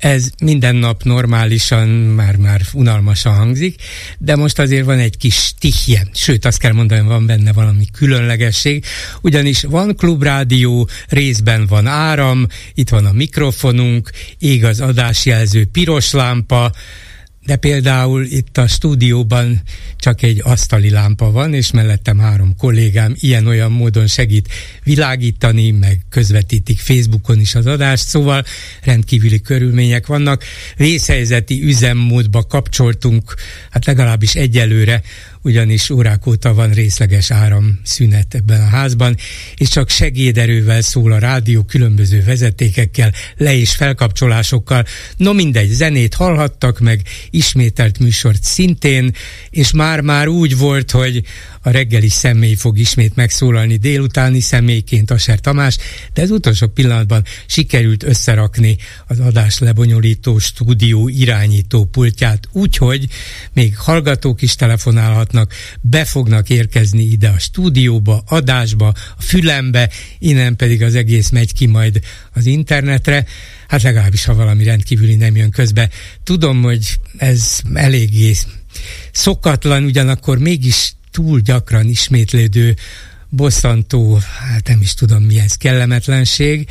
Ez minden nap normálisan, már-már unalmasan hangzik, de most azért van egy kis stihje, sőt azt kell mondani, van benne valami különlegesség, ugyanis van klubrádió, részben van áram, itt van a mikrofonunk, ég az adásjelző piros lámpa, de például itt a stúdióban csak egy asztali lámpa van, és mellettem három kollégám ilyen-olyan módon segít világítani, meg közvetítik Facebookon is az adást, szóval rendkívüli körülmények vannak. Vészhelyzeti üzemmódba kapcsoltunk, hát legalábbis egyelőre ugyanis órák óta van részleges áramszünet ebben a házban, és csak segéderővel szól a rádió különböző vezetékekkel, le- és felkapcsolásokkal. No mindegy, zenét hallhattak meg, ismételt műsort szintén, és már-már úgy volt, hogy a reggeli személy fog ismét megszólalni délutáni személyként Aser Tamás, de az utolsó pillanatban sikerült összerakni az adás lebonyolító stúdió irányító pultját, úgyhogy még hallgatók is telefonálhatnak, be fognak érkezni ide a stúdióba, adásba, a fülembe, innen pedig az egész megy ki majd az internetre hát legalábbis ha valami rendkívüli nem jön közbe. Tudom, hogy ez eléggé szokatlan, ugyanakkor mégis túl gyakran ismétlődő, bosszantó, hát nem is tudom mi ez, kellemetlenség.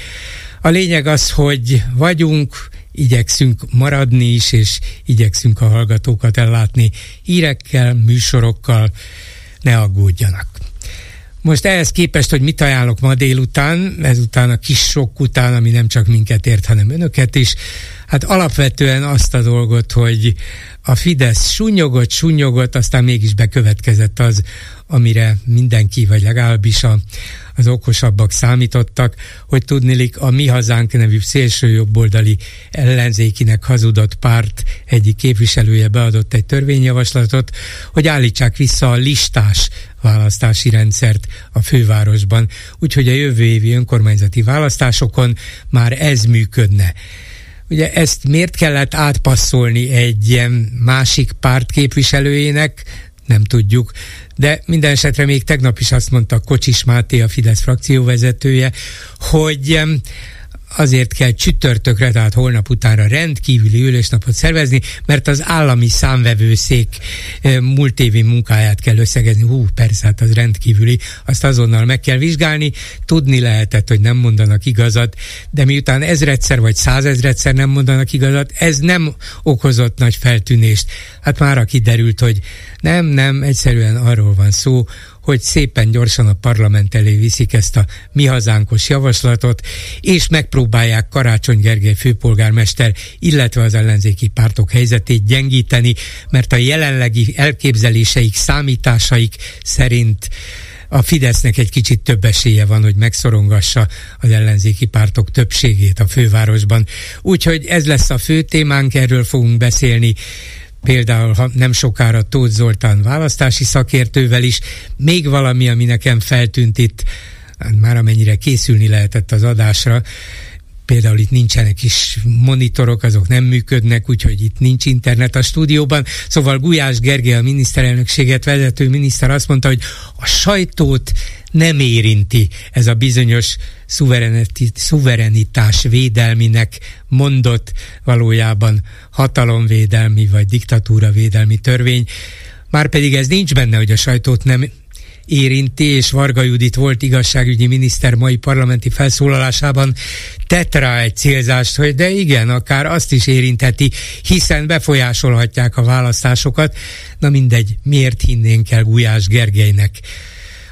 A lényeg az, hogy vagyunk, igyekszünk maradni is, és igyekszünk a hallgatókat ellátni hírekkel, műsorokkal, ne aggódjanak. Most ehhez képest, hogy mit ajánlok ma délután, ezután a kis sok után, ami nem csak minket ért, hanem önöket is, hát alapvetően azt a dolgot, hogy a Fidesz sunyogott, sunyogott, aztán mégis bekövetkezett az, amire mindenki, vagy legalábbis a, az okosabbak számítottak, hogy tudnilik a Mi Hazánk nevű szélső jobboldali ellenzékinek hazudott párt egyik képviselője beadott egy törvényjavaslatot, hogy állítsák vissza a listás választási rendszert a fővárosban, úgyhogy a jövő évi önkormányzati választásokon már ez működne. Ugye ezt miért kellett átpasszolni egy ilyen másik párt képviselőjének, nem tudjuk, de minden esetre még tegnap is azt mondta Kocsis Máté, a Fidesz frakcióvezetője, hogy azért kell csütörtökre, tehát holnap utánra rendkívüli ülésnapot szervezni, mert az állami számvevőszék eh, múlt munkáját kell összegezni. Hú, persze, hát az rendkívüli, azt azonnal meg kell vizsgálni. Tudni lehetett, hogy nem mondanak igazat, de miután ezredszer vagy százezredszer nem mondanak igazat, ez nem okozott nagy feltűnést. Hát már kiderült, hogy nem, nem, egyszerűen arról van szó, hogy szépen gyorsan a parlament elé viszik ezt a mi hazánkos javaslatot, és megpróbálják Karácsony Gergely főpolgármester, illetve az ellenzéki pártok helyzetét gyengíteni, mert a jelenlegi elképzeléseik, számításaik szerint a Fidesznek egy kicsit több esélye van, hogy megszorongassa az ellenzéki pártok többségét a fővárosban. Úgyhogy ez lesz a fő témánk, erről fogunk beszélni például ha nem sokára Tóth Zoltán választási szakértővel is. Még valami, ami nekem feltűnt itt, már amennyire készülni lehetett az adásra, például itt nincsenek is monitorok, azok nem működnek, úgyhogy itt nincs internet a stúdióban. Szóval Gulyás Gergely, a miniszterelnökséget vezető miniszter azt mondta, hogy a sajtót nem érinti ez a bizonyos szuverenitás védelminek mondott valójában hatalomvédelmi vagy diktatúra védelmi törvény. Márpedig ez nincs benne, hogy a sajtót nem érinti, és Varga Judit volt igazságügyi miniszter mai parlamenti felszólalásában tett rá egy célzást, hogy de igen, akár azt is érintheti, hiszen befolyásolhatják a választásokat. Na mindegy, miért hinnénk el Gulyás Gergelynek?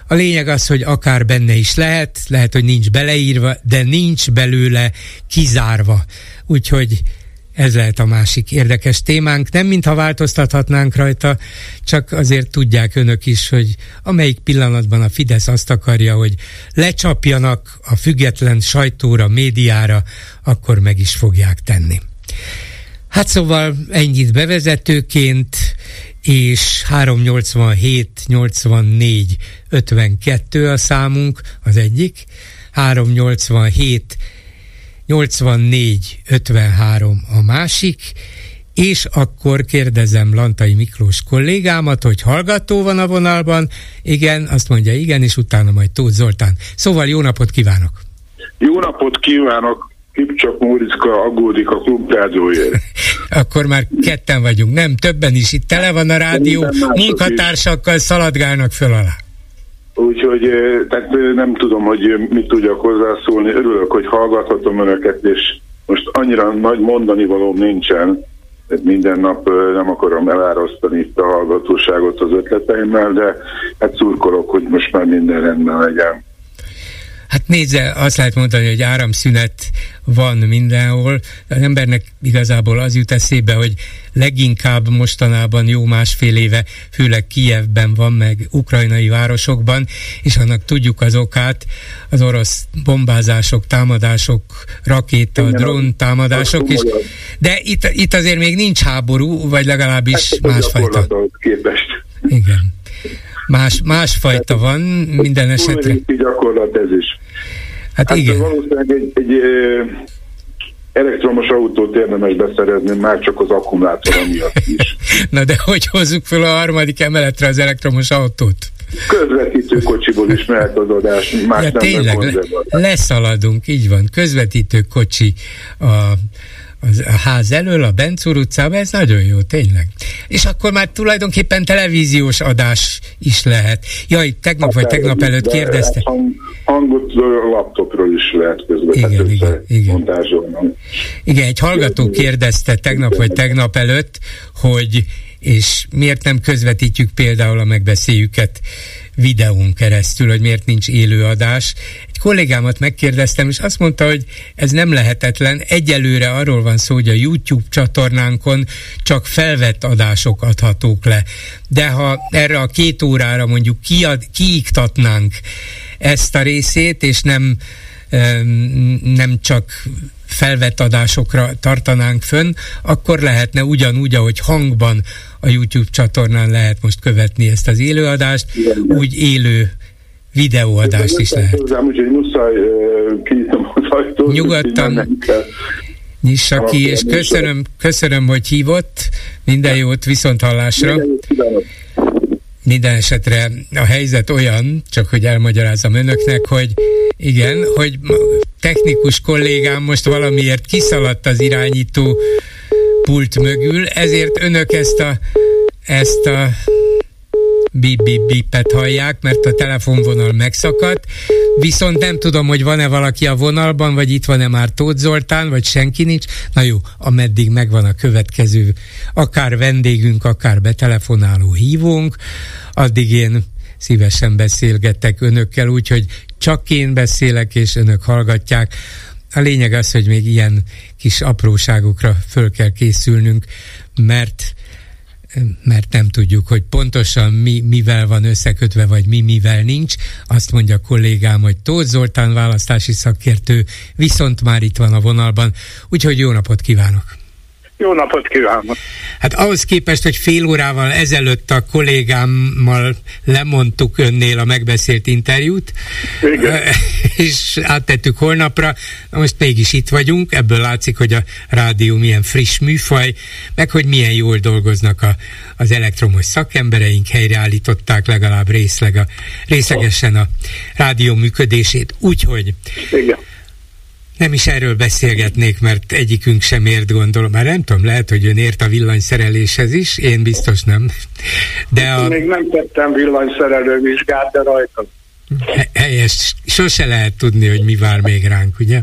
A lényeg az, hogy akár benne is lehet, lehet, hogy nincs beleírva, de nincs belőle kizárva. Úgyhogy ez lehet a másik érdekes témánk. Nem mintha változtathatnánk rajta, csak azért tudják önök is, hogy amelyik pillanatban a Fidesz azt akarja, hogy lecsapjanak a független sajtóra, médiára, akkor meg is fogják tenni. Hát szóval ennyit bevezetőként, és 387 84 52 a számunk, az egyik, 387 84 53 a másik, és akkor kérdezem Lantai Miklós kollégámat, hogy hallgató van a vonalban, igen, azt mondja igen, és utána majd Tóth Zoltán. Szóval jó napot kívánok! Jó napot kívánok! Kipcsak Móriczka aggódik a klubrádióért. Akkor már ketten vagyunk, nem, többen is. Itt tele van a rádió, munkatársakkal szaladgálnak föl alá. Úgyhogy tehát nem tudom, hogy mit tudjak hozzászólni. Örülök, hogy hallgathatom önöket, és most annyira nagy mondani valóm nincsen, minden nap nem akarom elárasztani itt a hallgatóságot az ötleteimmel, de hát szurkolok, hogy most már minden rendben legyen. Hát nézze, azt lehet mondani, hogy áramszünet van mindenhol. Az embernek igazából az jut eszébe, hogy leginkább mostanában jó másfél éve, főleg Kijevben van, meg ukrajnai városokban, és annak tudjuk az okát, az orosz bombázások, támadások, rakéta, Igen, drón támadások, és, de itt, itt azért még nincs háború, vagy legalábbis hát, másfajta. Képest. Igen. Más, másfajta van minden esetre. gyakorlat ez is. Hát, hát igen. Valószínűleg egy, egy elektromos autót érdemes beszerezni, már csak az akkumulátor miatt is. Na de hogy hozzuk fel a harmadik emeletre az elektromos autót? Közvetítő kocsiból is mehet az adás, más ja, nem tényleg, leszaladunk, így van, közvetítő kocsi a az, a ház elől, a Bencúr utcában, ez nagyon jó, tényleg. És akkor már tulajdonképpen televíziós adás is lehet. Jaj, tegnap vagy tegnap előtt kérdezte. Hang, hangot laptopról is lehet közben. Igen, igen, igen. Igen, egy hallgató kérdezte tegnap vagy tegnap előtt, hogy és miért nem közvetítjük például a megbeszéljüket videón keresztül, hogy miért nincs élőadás. Egy kollégámat megkérdeztem, és azt mondta, hogy ez nem lehetetlen. Egyelőre arról van szó, hogy a YouTube csatornánkon csak felvett adások adhatók le. De ha erre a két órára mondjuk kiad, kiiktatnánk ezt a részét, és nem nem csak felvett adásokra tartanánk fönn, akkor lehetne ugyanúgy, ahogy hangban a YouTube csatornán lehet most követni ezt az élőadást, igen, úgy élő videóadást is lehet. úgyhogy muszáj Nyugodtan nyissa ki, és köszönöm, köszönöm, hogy hívott. Minden jót, viszont hallásra. Minden esetre a helyzet olyan, csak hogy elmagyarázom önöknek, hogy igen, hogy technikus kollégám most valamiért kiszaladt az irányító pult mögül, ezért önök ezt a, ezt a bip bip bipet hallják, mert a telefonvonal megszakadt, viszont nem tudom, hogy van-e valaki a vonalban, vagy itt van-e már Tóth Zoltán, vagy senki nincs. Na jó, ameddig megvan a következő, akár vendégünk, akár betelefonáló hívónk, addig én szívesen beszélgetek önökkel, úgyhogy csak én beszélek, és önök hallgatják. A lényeg az, hogy még ilyen kis apróságokra föl kell készülnünk, mert mert nem tudjuk, hogy pontosan mi, mivel van összekötve, vagy mi mivel nincs. Azt mondja a kollégám, hogy Tóth Zoltán választási szakértő, viszont már itt van a vonalban, úgyhogy jó napot kívánok! Jó napot kívánok! Hát ahhoz képest, hogy fél órával ezelőtt a kollégámmal lemondtuk önnél a megbeszélt interjút, Igen. és áttettük holnapra, most mégis itt vagyunk, ebből látszik, hogy a rádió milyen friss műfaj, meg hogy milyen jól dolgoznak a, az elektromos szakembereink, helyreállították legalább részleg a, részlegesen a rádió működését, úgyhogy Igen nem is erről beszélgetnék, mert egyikünk sem ért, gondolom. Már nem tudom, lehet, hogy ön ért a villanyszereléshez is, én biztos nem. De a... Még nem tettem villanyszerelő vizsgát, de rajta. Helyes, sose lehet tudni, hogy mi vár még ránk, ugye?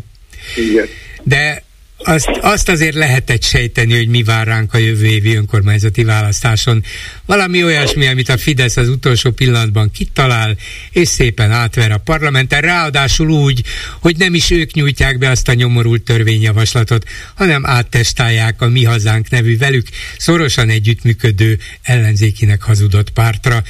Igen. De azt, azt azért lehetett sejteni, hogy mi vár ránk a jövő évi önkormányzati választáson. Valami olyasmi, amit a Fidesz az utolsó pillanatban kitalál, és szépen átver a parlamenten, ráadásul úgy, hogy nem is ők nyújtják be azt a nyomorult törvényjavaslatot, hanem áttestálják a Mi Hazánk nevű velük szorosan együttműködő ellenzékinek hazudott pártra.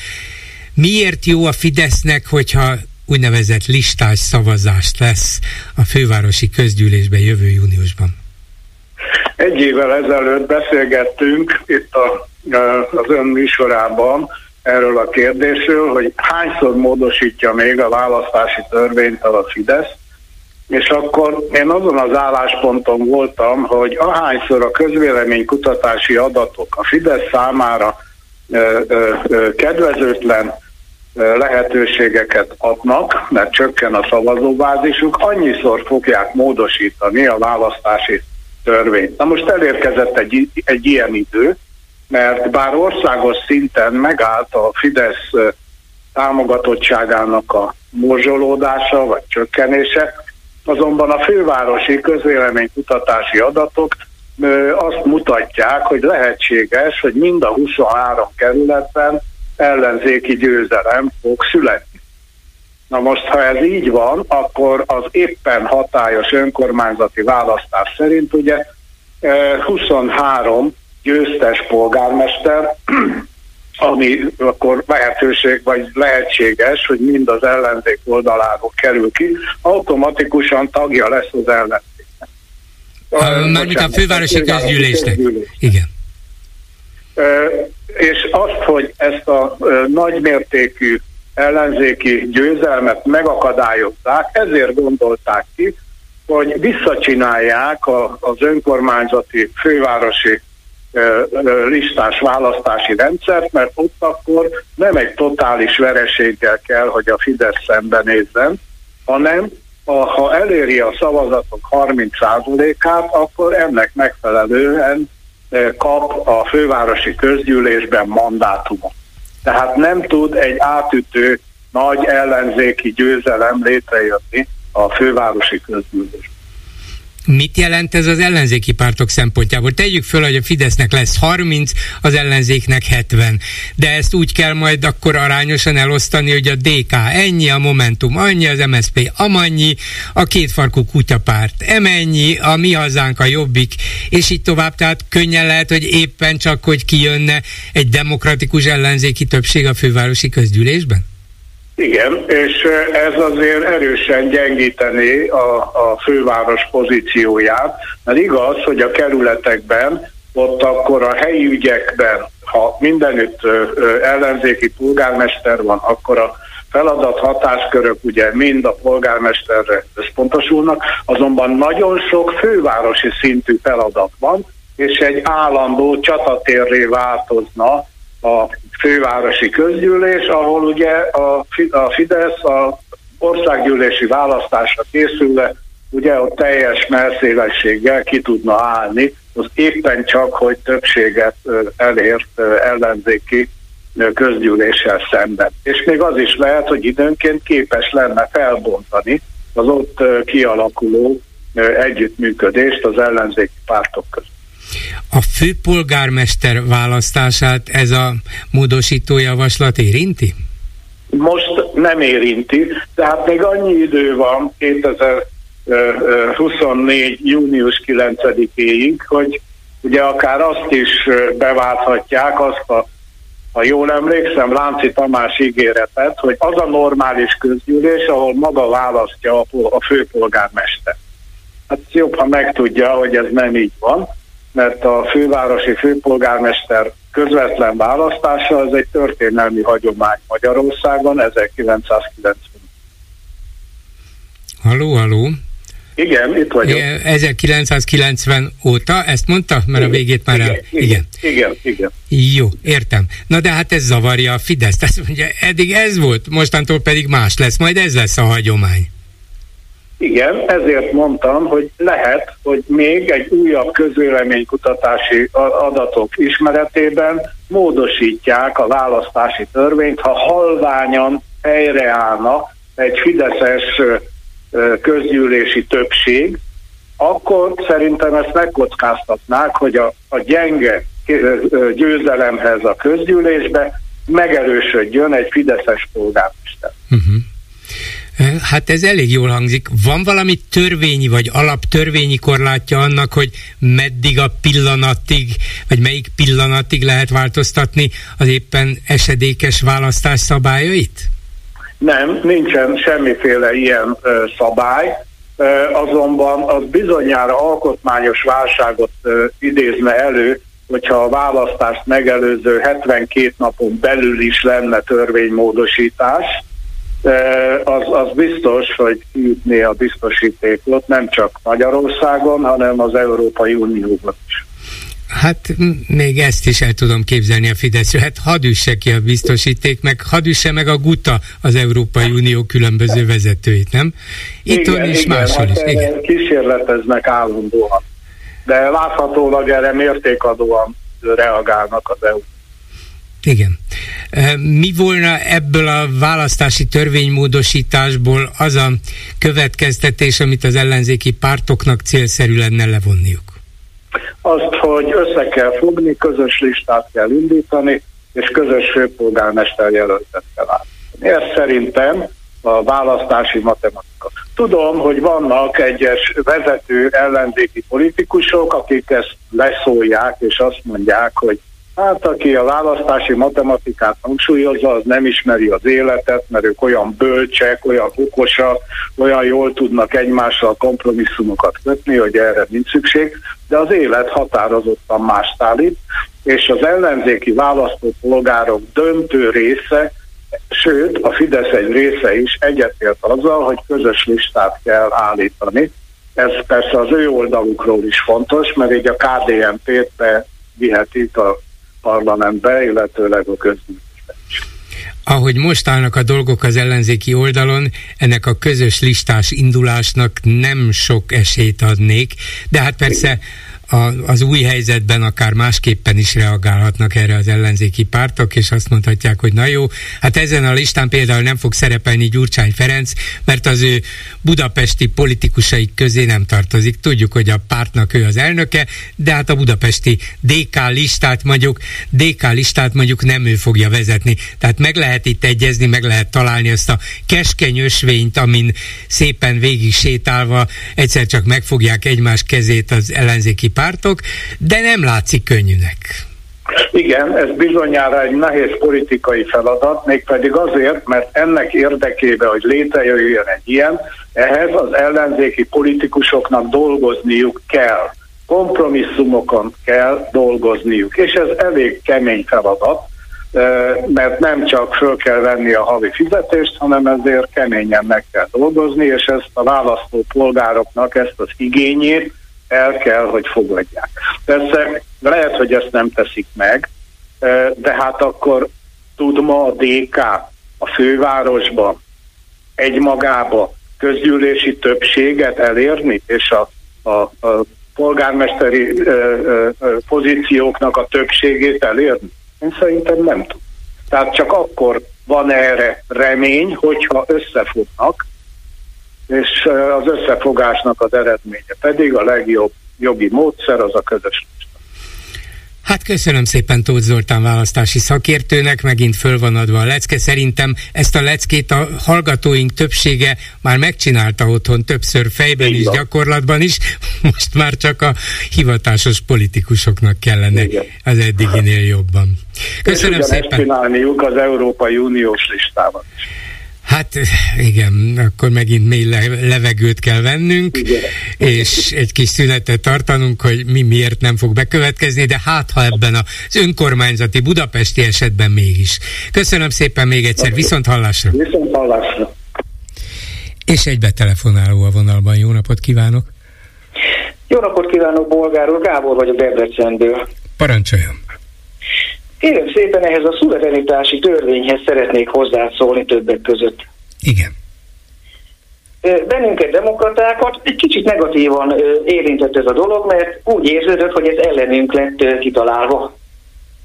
Miért jó a Fidesznek, hogyha úgynevezett listás szavazást lesz a fővárosi közgyűlésben jövő júniusban? Egy évvel ezelőtt beszélgettünk itt a az ön műsorában erről a kérdésről, hogy hányszor módosítja még a választási törvényt a Fidesz, és akkor én azon az állásponton voltam, hogy ahányszor a közvéleménykutatási adatok a Fidesz számára ö, ö, ö, kedvezőtlen lehetőségeket adnak, mert csökken a szavazóbázisuk, annyiszor fogják módosítani a választási törvényt. Na most elérkezett egy, egy ilyen idő, mert bár országos szinten megállt a Fidesz támogatottságának a morzsolódása vagy csökkenése, azonban a fővárosi közvéleménykutatási adatok azt mutatják, hogy lehetséges, hogy mind a 23 kerületben ellenzéki győzelem fog születni. Na most, ha ez így van, akkor az éppen hatályos önkormányzati választás szerint ugye 23 győztes polgármester, ami akkor lehetőség, vagy lehetséges, hogy mind az ellenzék oldaláról kerül ki, automatikusan tagja lesz az ellenzéknek. Mármint a fővárosi közgyűlésnek. Igen. És azt, hogy ezt a nagymértékű ellenzéki győzelmet megakadályozzák, ezért gondolták ki, hogy visszacsinálják az önkormányzati fővárosi listás választási rendszert, mert ott akkor nem egy totális vereséggel kell, hogy a Fidesz szembenézzen, hanem a, ha eléri a szavazatok 30%-át, akkor ennek megfelelően kap a fővárosi közgyűlésben mandátumot. Tehát nem tud egy átütő nagy ellenzéki győzelem létrejönni a fővárosi közgyűlésben. Mit jelent ez az ellenzéki pártok szempontjából? Tegyük föl, hogy a Fidesznek lesz 30, az ellenzéknek 70. De ezt úgy kell majd akkor arányosan elosztani, hogy a DK ennyi, a Momentum annyi, az MSP amannyi, a kétfarkú kutyapárt emennyi, a mi hazánk a jobbik, és így tovább. Tehát könnyen lehet, hogy éppen csak, hogy kijönne egy demokratikus ellenzéki többség a fővárosi közgyűlésben? Igen, és ez azért erősen gyengíteni a, a főváros pozícióját, mert igaz, hogy a kerületekben, ott akkor a helyi ügyekben, ha mindenütt ellenzéki polgármester van, akkor a feladat hatáskörök ugye mind a polgármesterre összpontosulnak, azonban nagyon sok fővárosi szintű feladat van, és egy állandó csatatérré változna a fővárosi közgyűlés, ahol ugye a, a Fidesz a országgyűlési választásra készülve ugye a teljes merszélességgel ki tudna állni, az éppen csak, hogy többséget elért ellenzéki közgyűléssel szemben. És még az is lehet, hogy időnként képes lenne felbontani az ott kialakuló együttműködést az ellenzéki pártok között. A főpolgármester választását ez a módosító javaslat érinti? Most nem érinti, tehát még annyi idő van 2024. június 9-éig, hogy ugye akár azt is beválthatják, azt a ha jól emlékszem, Lánci Tamás ígéretet, hogy az a normális közgyűlés, ahol maga választja a, a főpolgármester. Hát jobb, ha megtudja, hogy ez nem így van mert a fővárosi főpolgármester közvetlen választása az egy történelmi hagyomány Magyarországon 1990. Halló, halló! Igen, itt vagyok. 1990 óta, ezt mondta? Mert igen, a végét már igen, el... Igen, igen, igen. Jó, értem. Na de hát ez zavarja a Fidesz. Azt mondja, eddig ez volt, mostantól pedig más lesz, majd ez lesz a hagyomány. Igen, ezért mondtam, hogy lehet, hogy még egy újabb közvéleménykutatási adatok ismeretében módosítják a választási törvényt, ha halványan helyreállna egy fideszes közgyűlési többség, akkor szerintem ezt megkockáztatnák, hogy a, a gyenge győzelemhez a közgyűlésbe megerősödjön egy fideszes polgármester. Uh-huh. Hát ez elég jól hangzik. Van valami törvényi vagy alaptörvényi korlátja annak, hogy meddig a pillanatig, vagy melyik pillanatig lehet változtatni az éppen esedékes választás szabályait? Nem, nincsen semmiféle ilyen ö, szabály, ö, azonban az bizonyára alkotmányos válságot ö, idézne elő, hogyha a választást megelőző 72 napon belül is lenne törvénymódosítás, az, az biztos, hogy kiütné a biztosítékot nem csak Magyarországon, hanem az Európai Unióban is. Hát még ezt is el tudom képzelni a Fidesz. Hát hadd üsse ki a biztosíték, meg hadd üsse meg a GUTA az Európai Unió különböző vezetőit, nem? Itt igen, is, igen, máshol hát is. Igen. Kísérleteznek állandóan. De láthatólag erre mértékadóan reagálnak az EU. Igen. Mi volna ebből a választási törvénymódosításból az a következtetés, amit az ellenzéki pártoknak célszerű lenne levonniuk? Azt, hogy össze kell fogni, közös listát kell indítani, és közös főpolgármester jelöltet kell állítani. Ez szerintem a választási matematika. Tudom, hogy vannak egyes vezető ellenzéki politikusok, akik ezt leszólják, és azt mondják, hogy Hát aki a választási matematikát hangsúlyozza, az nem ismeri az életet, mert ők olyan bölcsek, olyan okosak, olyan jól tudnak egymással kompromisszumokat kötni, hogy erre nincs szükség, de az élet határozottan más állít, és az ellenzéki választópolgárok döntő része, sőt a Fidesz egy része is egyetért azzal, hogy közös listát kell állítani. Ez persze az ő oldalukról is fontos, mert így a KDNP-t bevihetik a parlamentbe, illetőleg a közgyűlésbe. Ahogy most állnak a dolgok az ellenzéki oldalon, ennek a közös listás indulásnak nem sok esélyt adnék, de hát persze a, az új helyzetben akár másképpen is reagálhatnak erre az ellenzéki pártok, és azt mondhatják, hogy na jó, hát ezen a listán például nem fog szerepelni Gyurcsány Ferenc, mert az ő budapesti politikusaik közé nem tartozik. Tudjuk, hogy a pártnak ő az elnöke, de hát a budapesti DK listát mondjuk, DK listát mondjuk nem ő fogja vezetni. Tehát meg lehet itt egyezni, meg lehet találni azt a keskeny ösvényt, amin szépen végig sétálva egyszer csak megfogják egymás kezét az ellenzéki pártok, de nem látszik könnyűnek. Igen, ez bizonyára egy nehéz politikai feladat, mégpedig azért, mert ennek érdekében, hogy létrejöjjön egy ilyen, ehhez az ellenzéki politikusoknak dolgozniuk kell. Kompromisszumokon kell dolgozniuk, és ez elég kemény feladat, mert nem csak föl kell venni a havi fizetést, hanem ezért keményen meg kell dolgozni, és ezt a választó polgároknak ezt az igényét el kell, hogy fogadják. Persze lehet, hogy ezt nem teszik meg, de hát akkor tud ma a DK a fővárosban egymagába közgyűlési többséget elérni, és a, a, a polgármesteri ö, ö, pozícióknak a többségét elérni? Én szerintem nem tud. Tehát csak akkor van erre remény, hogyha összefognak, és az összefogásnak az eredménye pedig a legjobb jogi módszer az a közös lista. Hát köszönöm szépen Tóth Zoltán választási szakértőnek, megint föl van adva a lecke. Szerintem ezt a leckét a hallgatóink többsége már megcsinálta otthon többször fejben Igen. is, gyakorlatban is. Most már csak a hivatásos politikusoknak kellene Igen. az eddiginél jobban. Köszönöm És szépen. csinálniuk az Európai Uniós listában is. Hát igen, akkor megint mély levegőt kell vennünk, igen. és egy kis szünetet tartanunk, hogy mi miért nem fog bekövetkezni, de hát ha ebben az önkormányzati budapesti esetben mégis. Köszönöm szépen még egyszer, viszont hallásra! Viszont hallásra! És egy betelefonáló a vonalban, jó napot kívánok! Jó napot kívánok, Bolgár úr, Gábor vagyok Debrecenből. Parancsoljon! Kérem szépen ehhez a szuverenitási törvényhez szeretnék hozzászólni többek között. Igen. Bennünket, demokratákat egy kicsit negatívan érintett ez a dolog, mert úgy érződött, hogy ez ellenünk lett kitalálva.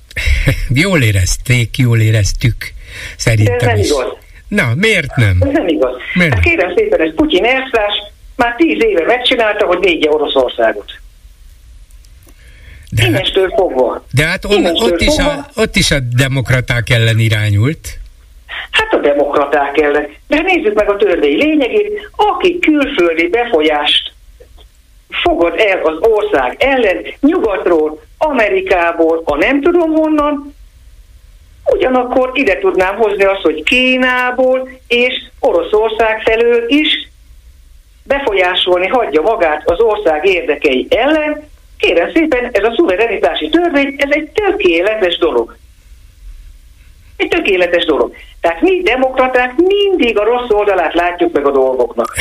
jól érezték, jól éreztük. Szerintem De ez nem is. igaz. Na, miért nem? Ez nem igaz. Miért? Hát kérem szépen, ez Putyin elszás már tíz éve megcsinálta, hogy védje Oroszországot. De, Innestől fogva. De hát on, ott, is a, ott is a demokraták ellen irányult. Hát a demokraták ellen. De nézzük meg a törvény lényegét. Aki külföldi befolyást fogad el az ország ellen, nyugatról, Amerikából, a nem tudom honnan, ugyanakkor ide tudnám hozni azt, hogy Kínából és Oroszország felől is befolyásolni hagyja magát az ország érdekei ellen, Kérem szépen, ez a szuverenitási törvény, ez egy tökéletes dolog. Egy tökéletes dolog. Tehát mi demokraták mindig a rossz oldalát látjuk meg a dolgoknak.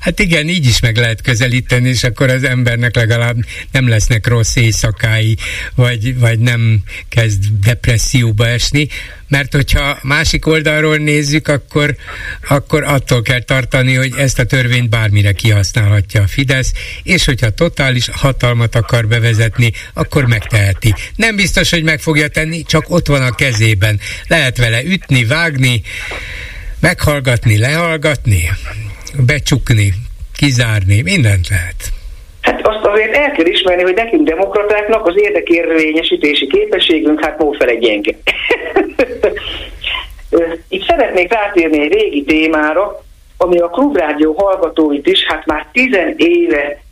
Hát igen, így is meg lehet közelíteni, és akkor az embernek legalább nem lesznek rossz éjszakái, vagy, vagy nem kezd depresszióba esni, mert hogyha másik oldalról nézzük, akkor, akkor attól kell tartani, hogy ezt a törvényt bármire kihasználhatja a Fidesz, és hogyha totális hatalmat akar bevezetni, akkor megteheti. Nem biztos, hogy meg fogja tenni, csak ott van a kezében. Lehet vele ütni, vágni, meghallgatni, lehallgatni, becsukni, kizárni, mindent lehet. Hát azt azért el kell ismerni, hogy nekünk demokratáknak az érdekérvényesítési képességünk hát mófele gyenge. Itt szeretnék rátérni egy régi témára, ami a klubrádió hallgatóit is hát már tizen éve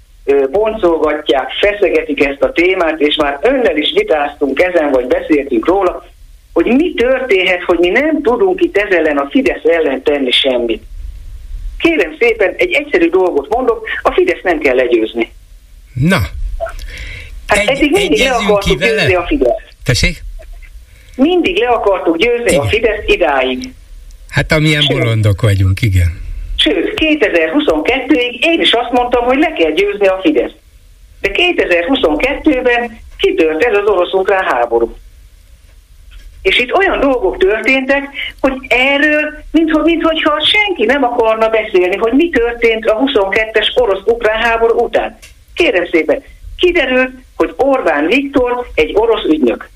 boncolgatják, feszegetik ezt a témát, és már önnel is vitáztunk ezen, vagy beszéltünk róla, hogy mi történhet, hogy mi nem tudunk itt ezzel ellen a Fidesz ellen tenni semmit. Kérem szépen, egy egyszerű dolgot mondok, a Fidesz nem kell legyőzni. Na. Hát egy, eddig mindig le akartuk győzni a Fidesz. Tessék? Mindig le akartuk győzni igen. a Fidesz idáig. Hát amilyen Sőt. bolondok vagyunk, igen. Sőt, 2022-ig én is azt mondtam, hogy le kell győzni a Fidesz. De 2022-ben kitört ez az orosz-ukrán háború. És itt olyan dolgok történtek, hogy erről, mintha, mintha senki nem akarna beszélni, hogy mi történt a 22-es orosz-ukrán háború után. Kérem szépen, kiderült, hogy Orbán Viktor egy orosz ügynök.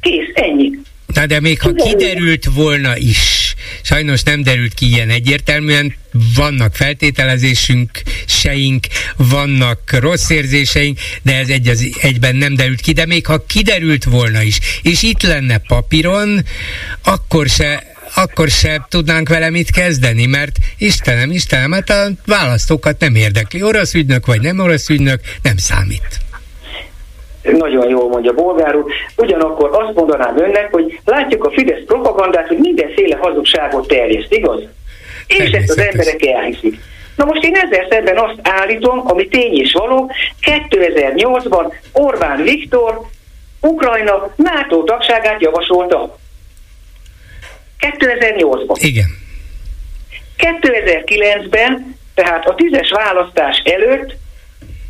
Kész, ennyi. Na de még ha kiderült volna is, sajnos nem derült ki ilyen egyértelműen, vannak feltételezésünk, seink, vannak rossz érzéseink, de ez egy az egyben nem derült ki, de még ha kiderült volna is, és itt lenne papíron, akkor se akkor se tudnánk vele mit kezdeni, mert Istenem, Istenem, hát a választókat nem érdekli. Orosz ügynök vagy nem orosz ügynök, nem számít. Nagyon jól mondja Bolgár úr. Ugyanakkor azt mondanám önnek, hogy látjuk a Fidesz propagandát, hogy mindenféle hazugságot terjeszt, igaz? És ezt az emberek elhiszik. Na most én ezzel szemben azt állítom, ami tény és való, 2008-ban Orbán Viktor Ukrajna NATO tagságát javasolta. 2008-ban. Igen. 2009-ben, tehát a tízes választás előtt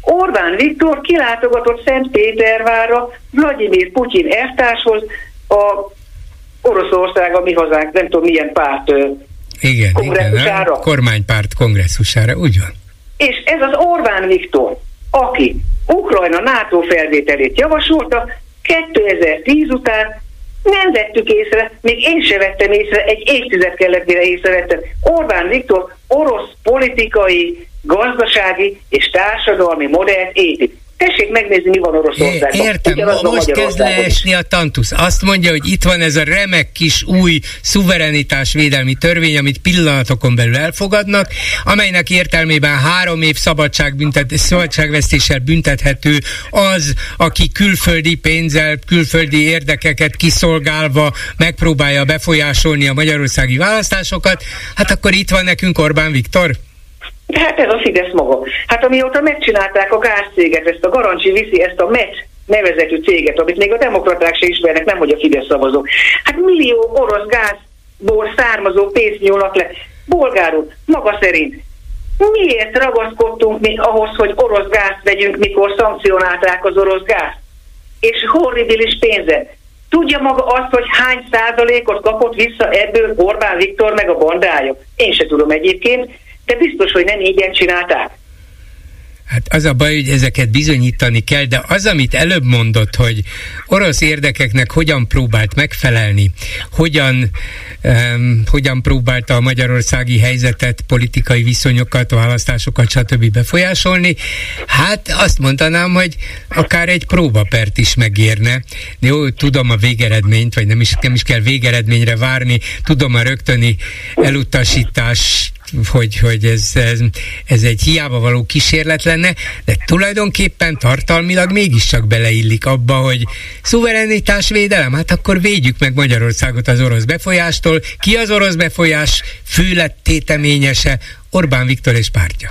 Orbán Viktor kilátogatott Szentpétervárra Vladimir Putyin eltárshoz a Oroszország, a mi hazánk, nem tudom milyen párt igen, kongresszusára. Igen, kormánypárt kongresszusára, úgy van. És ez az Orbán Viktor, aki Ukrajna NATO felvételét javasolta, 2010 után nem vettük észre, még én se vettem észre, egy évtized kellett, mire észrevettem. Orbán Viktor orosz politikai, gazdasági és társadalmi modellt épít. Tessék megnézni, mi van Oroszországban. Értem, Ugyanaz most kezd leesni a tantusz. Azt mondja, hogy itt van ez a remek kis új szuverenitásvédelmi törvény, amit pillanatokon belül elfogadnak, amelynek értelmében három év szabadságbüntet, szabadságvesztéssel büntethető az, aki külföldi pénzzel, külföldi érdekeket kiszolgálva megpróbálja befolyásolni a magyarországi választásokat. Hát akkor itt van nekünk Orbán Viktor. De hát ez a Fidesz maga. Hát amióta megcsinálták a gázcéget, ezt a Garancsi viszi, ezt a MET nevezetű céget, amit még a demokraták se ismernek, nem hogy a Fidesz szavazók. Hát millió orosz gázból származó pénzt nyúlnak le. Bolgárul, maga szerint miért ragaszkodtunk mi ahhoz, hogy orosz gázt vegyünk, mikor szankcionálták az orosz gázt? És horribilis pénzet. Tudja maga azt, hogy hány százalékot kapott vissza ebből Orbán Viktor meg a bandája? Én se tudom egyébként, de biztos, hogy nem így csinálták. Hát az a baj, hogy ezeket bizonyítani kell, de az, amit előbb mondott, hogy orosz érdekeknek hogyan próbált megfelelni, hogyan, um, hogyan próbálta a magyarországi helyzetet, politikai viszonyokat, választásokat, stb. befolyásolni, hát azt mondanám, hogy akár egy próbapert is megérne. Jó, tudom a végeredményt, vagy nem is, nem is kell végeredményre várni, tudom a rögtöni elutasítás hogy, hogy ez, ez, ez egy hiába való kísérlet lenne, de tulajdonképpen tartalmilag mégiscsak beleillik abba, hogy szuverenitásvédelem, hát akkor védjük meg Magyarországot az orosz befolyástól. Ki az orosz befolyás főlettéteményese? Orbán Viktor és pártja.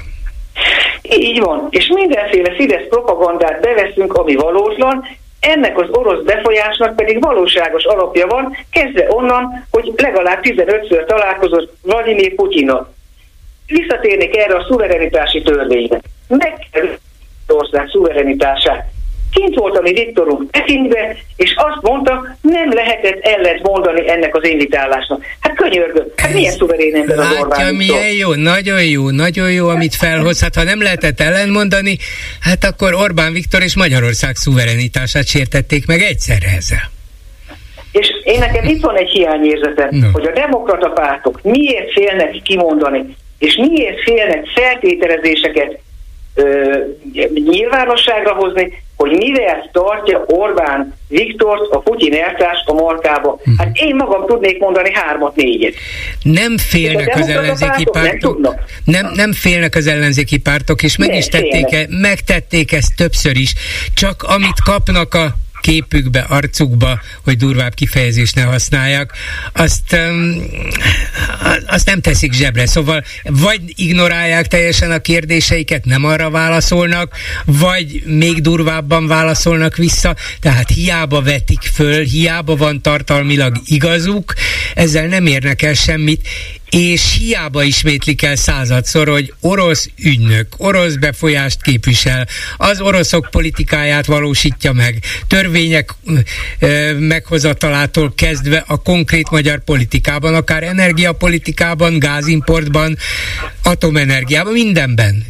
Így van. És mindenféle Fidesz propagandát beveszünk, ami valótlan, ennek az orosz befolyásnak pedig valóságos alapja van, kezdve onnan, hogy legalább 15-ször találkozott Vladimir Putyinnal. Visszatérnék erre a szuverenitási törvényre. Meg kell ország szuverenitását. Kint volt a mi Viktorunk Pekingbe, és azt mondta, nem lehetett ellent mondani ennek az invitálásnak. Hát könyörgöm, hát milyen szuverén ember az Orbán Látja, milyen jó, nagyon jó, nagyon jó, amit felhoz. Hát ha nem lehetett ellentmondani, hát akkor Orbán Viktor és Magyarország szuverenitását sértették meg egyszerre ezzel. És én nekem itt van egy hiányérzetem, no. hogy a demokrata pártok miért félnek kimondani, és miért félnek feltételezéseket ö, nyilvánosságra hozni, hogy mivel tartja Orbán Viktort, a Putyin eltárs a markába. Hm. Hát én magam tudnék mondani hármat, négyet. Nem félnek az ellenzéki pártok. Nem, nem, nem félnek az ellenzéki pártok, és meg nem is tették, e, megtették ezt többször is. Csak amit kapnak a képükbe, arcukba, hogy durvább kifejezést ne használjak, azt, um, azt nem teszik zsebre. Szóval vagy ignorálják teljesen a kérdéseiket, nem arra válaszolnak, vagy még durvábban válaszolnak vissza, tehát hiába vetik föl, hiába van tartalmilag igazuk, ezzel nem érnek el semmit, és hiába ismétlik el századszor, hogy orosz ügynök, orosz befolyást képvisel, az oroszok politikáját valósítja meg, törvények ö, meghozatalától kezdve a konkrét magyar politikában, akár energiapolitikában, gázimportban, atomenergiában, mindenben.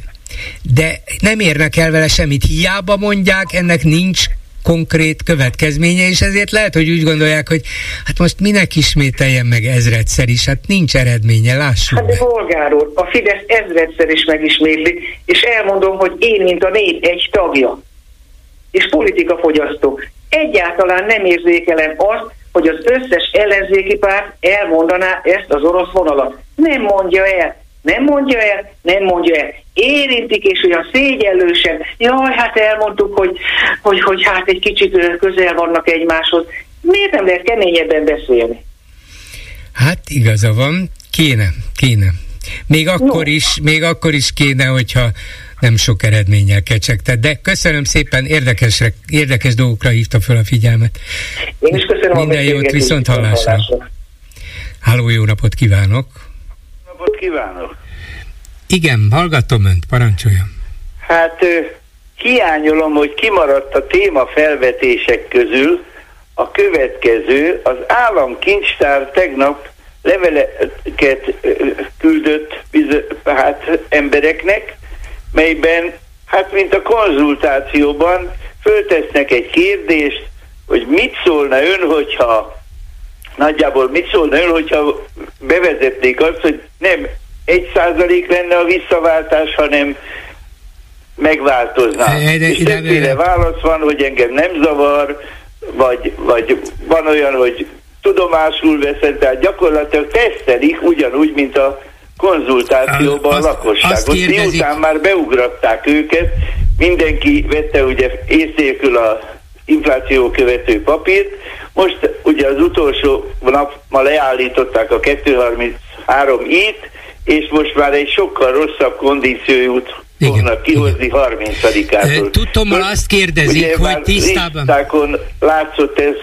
De nem érnek el vele semmit, hiába mondják, ennek nincs konkrét következménye, és ezért lehet, hogy úgy gondolják, hogy hát most minek ismételjen meg ezredszer is, hát nincs eredménye, lássuk Hát de polgár úr, a Fidesz ezredszer is megismétli, és elmondom, hogy én, mint a nép egy tagja, és politikafogyasztó, egyáltalán nem érzékelem azt, hogy az összes ellenzéki párt elmondaná ezt az orosz vonalat. Nem mondja el. Nem mondja el, nem mondja el. Érintik, és olyan szégyellősen, jaj, hát elmondtuk, hogy, hogy, hogy hát egy kicsit közel vannak egymáshoz. Miért nem lehet keményebben beszélni? Hát igaza van, kéne, kéne. Még akkor, no. is, még akkor is kéne, hogyha nem sok eredménnyel kecsegted. De köszönöm szépen, érdekes, érdekes dolgokra hívta fel a figyelmet. Én is köszönöm Minden jót, viszont hallásra. Háló, jó napot kívánok! napot kívánok! Igen, hallgatom önt, parancsoljon. Hát hiányolom, hogy kimaradt a téma felvetések közül a következő. Az államkincstár tegnap leveleket küldött hát embereknek, melyben, hát mint a konzultációban, föltesznek egy kérdést, hogy mit szólna ön, hogyha nagyjából mit szólna ön, hogyha bevezetnék azt, hogy nem egy százalék lenne a visszaváltás, hanem megváltozna. De, És többféle válasz van, hogy engem nem zavar, vagy, vagy van olyan, hogy tudomásul veszed, tehát gyakorlatilag tesztelik ugyanúgy, mint a konzultációban a lakosságot. Miután már beugratták őket, mindenki vette ugye észnékül a infláció követő papírt, most ugye az utolsó nap ma leállították a 233 it és most már egy sokkal rosszabb kondíciójút fognak kihozni 30-ától. Tudtommal azt kérdezik, hogy tisztában... látszott ez,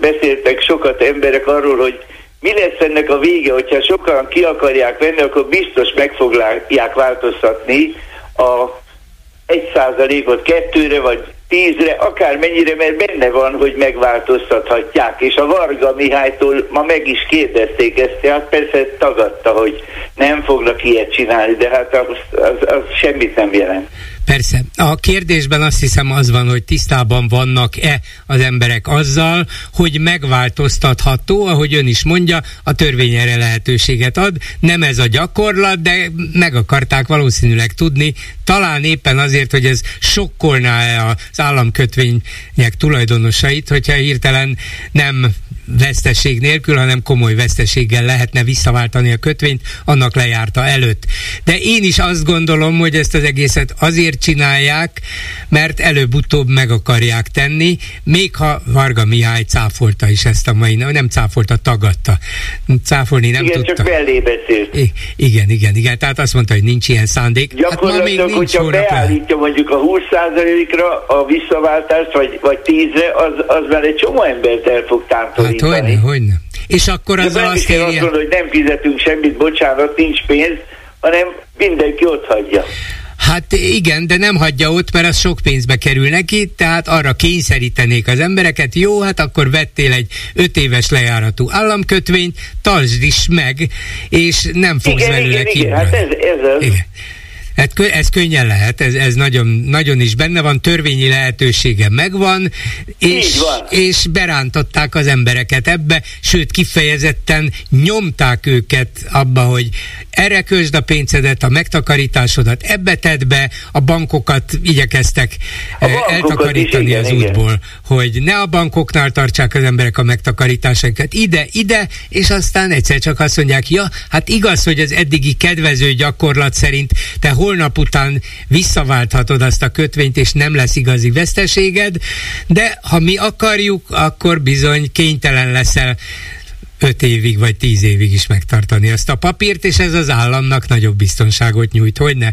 beszéltek sokat emberek arról, hogy mi lesz ennek a vége, hogyha sokan ki akarják venni, akkor biztos meg fogják változtatni a egy százalékot kettőre, vagy tízre, akármennyire, mert benne van, hogy megváltoztathatják. És a Varga Mihálytól ma meg is kérdezték ezt, tehát persze tagadta, hogy nem fognak ilyet csinálni, de hát az, az, az semmit nem jelent. Persze. A kérdésben azt hiszem az van, hogy tisztában vannak-e az emberek azzal, hogy megváltoztatható, ahogy ön is mondja, a törvény erre lehetőséget ad. Nem ez a gyakorlat, de meg akarták valószínűleg tudni, talán éppen azért, hogy ez sokkolná-e az államkötvények tulajdonosait, hogyha hirtelen nem veszteség nélkül, hanem komoly veszteséggel lehetne visszaváltani a kötvényt annak lejárta előtt. De én is azt gondolom, hogy ezt az egészet azért csinálják, mert előbb-utóbb meg akarják tenni, még ha Varga Mihály cáfolta is ezt a mai, nem cáfolta, tagadta. Cáfolni nem igen, tudta. csak mellé beszélt. I- igen, igen, igen. Tehát azt mondta, hogy nincs ilyen szándék. Gyakorlatilag, hát még nincs hogyha beállítja mondjuk a 20%-ra a visszaváltást, vagy, vagy 10-re, az, az már egy csomó embert el fog tántorítani. Hát hogyne, hogyne. És akkor az azt azt írja... azt mondani, hogy nem fizetünk semmit, bocsánat, nincs pénz, hanem mindenki ott hagyja. Hát igen, de nem hagyja ott, mert az sok pénzbe kerül neki, tehát arra kényszerítenék az embereket, jó, hát akkor vettél egy öt éves lejáratú államkötvényt, tartsd is meg, és nem fogsz igen, belőle igen, igen, hát ez, ez az. Igen. Hát ez könnyen lehet, ez, ez nagyon, nagyon is benne van, törvényi lehetősége megvan, és, és berántották az embereket ebbe, sőt kifejezetten nyomták őket abba, hogy erre közd a pénzedet, a megtakarításodat, ebbe tedd be, a bankokat igyekeztek a bankokat eltakarítani is, igen, az igen. útból, hogy ne a bankoknál tartsák az emberek a megtakarításaikat ide, ide, és aztán egyszer csak azt mondják, ja, hát igaz, hogy az eddigi kedvező gyakorlat szerint te holnap után visszaválthatod azt a kötvényt, és nem lesz igazi veszteséged, de ha mi akarjuk, akkor bizony kénytelen leszel öt évig vagy tíz évig is megtartani ezt a papírt, és ez az államnak nagyobb biztonságot nyújt, hogy ne?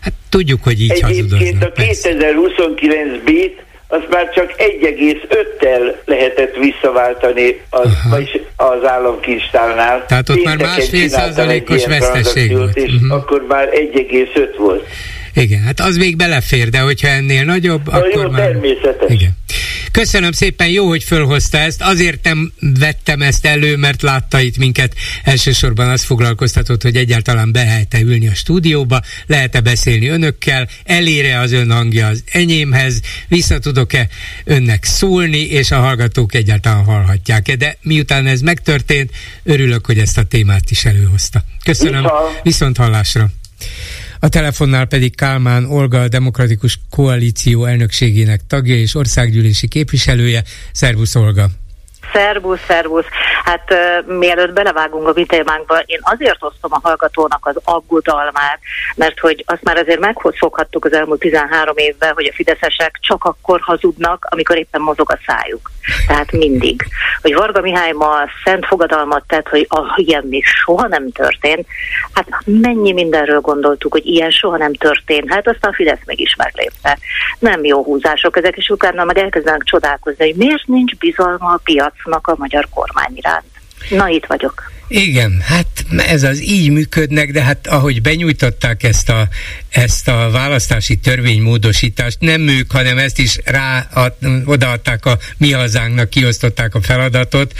Hát tudjuk, hogy így hazudoznak. Egyébként a 2029 bit az már csak 1,5-tel lehetett visszaváltani az, vagyis az államkincstárnál. Tehát ott már másfél százalékos veszteség volt. És uh-huh. akkor már 1,5 volt. Igen, hát az még belefér, de hogyha ennél nagyobb, Na, akkor jó, már... természetes. Igen. Köszönöm szépen, jó, hogy fölhozta ezt. Azért nem vettem ezt elő, mert látta itt minket. Elsősorban az foglalkoztatott, hogy egyáltalán behet-e ülni a stúdióba, lehet-e beszélni önökkel, elére az ön hangja az enyémhez, vissza tudok-e önnek szólni, és a hallgatók egyáltalán hallhatják-e. De miután ez megtörtént, örülök, hogy ezt a témát is előhozta. Köszönöm, viszont hallásra. A telefonnál pedig Kálmán Olga, a Demokratikus Koalíció elnökségének tagja és országgyűlési képviselője. Szervusz Olga! Szervusz, szervusz. Hát uh, mielőtt belevágunk a mi témánkba, én azért osztom a hallgatónak az aggodalmát, mert hogy azt már azért megszokhattuk az elmúlt 13 évben, hogy a fideszesek csak akkor hazudnak, amikor éppen mozog a szájuk. Tehát mindig. Hogy Varga Mihály ma szent fogadalmat tett, hogy ah, ilyen még soha nem történt. Hát mennyi mindenről gondoltuk, hogy ilyen soha nem történt. Hát aztán a Fidesz meg is meglépte. Nem jó húzások ezek, és utána meg elkezdenek csodálkozni, hogy miért nincs bizalma a piacnak a magyar kormány iránt. Na, itt vagyok. Igen, hát ez az így működnek, de hát ahogy benyújtották ezt a, ezt a választási törvénymódosítást, nem ők, hanem ezt is rá ad, odaadták a mi hazánknak, kiosztották a feladatot,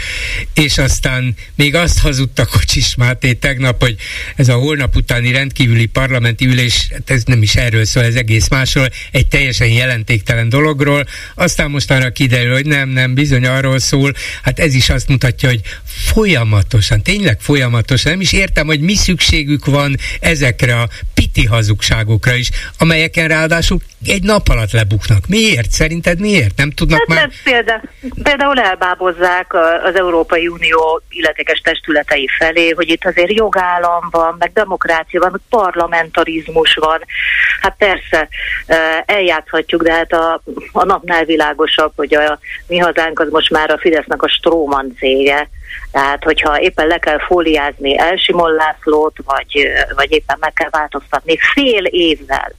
és aztán még azt hazudta Kocsis Máté tegnap, hogy ez a holnap utáni rendkívüli parlamenti ülés, hát ez nem is erről szól, ez egész másról, egy teljesen jelentéktelen dologról, aztán mostanra kiderül, hogy nem, nem, bizony arról szól, hát ez is azt mutatja, hogy folyamatosan, tényleg folyamatosan. Nem is értem, hogy mi szükségük van ezekre a piti hazugságokra is, amelyeken ráadásul egy nap alatt lebuknak. Miért? Szerinted miért? Nem tudnak hát, már... Példa, például elbábozzák az Európai Unió illetékes testületei felé, hogy itt azért jogállam van, meg demokrácia van, meg parlamentarizmus van. Hát persze, eljátszhatjuk, de hát a, a napnál világosabb, hogy a mi hazánk az most már a Fidesznek a Stróman cége, tehát, hogyha éppen le kell fóliázni Elsimon Lászlót, vagy, vagy éppen meg kell változtatni fél évvel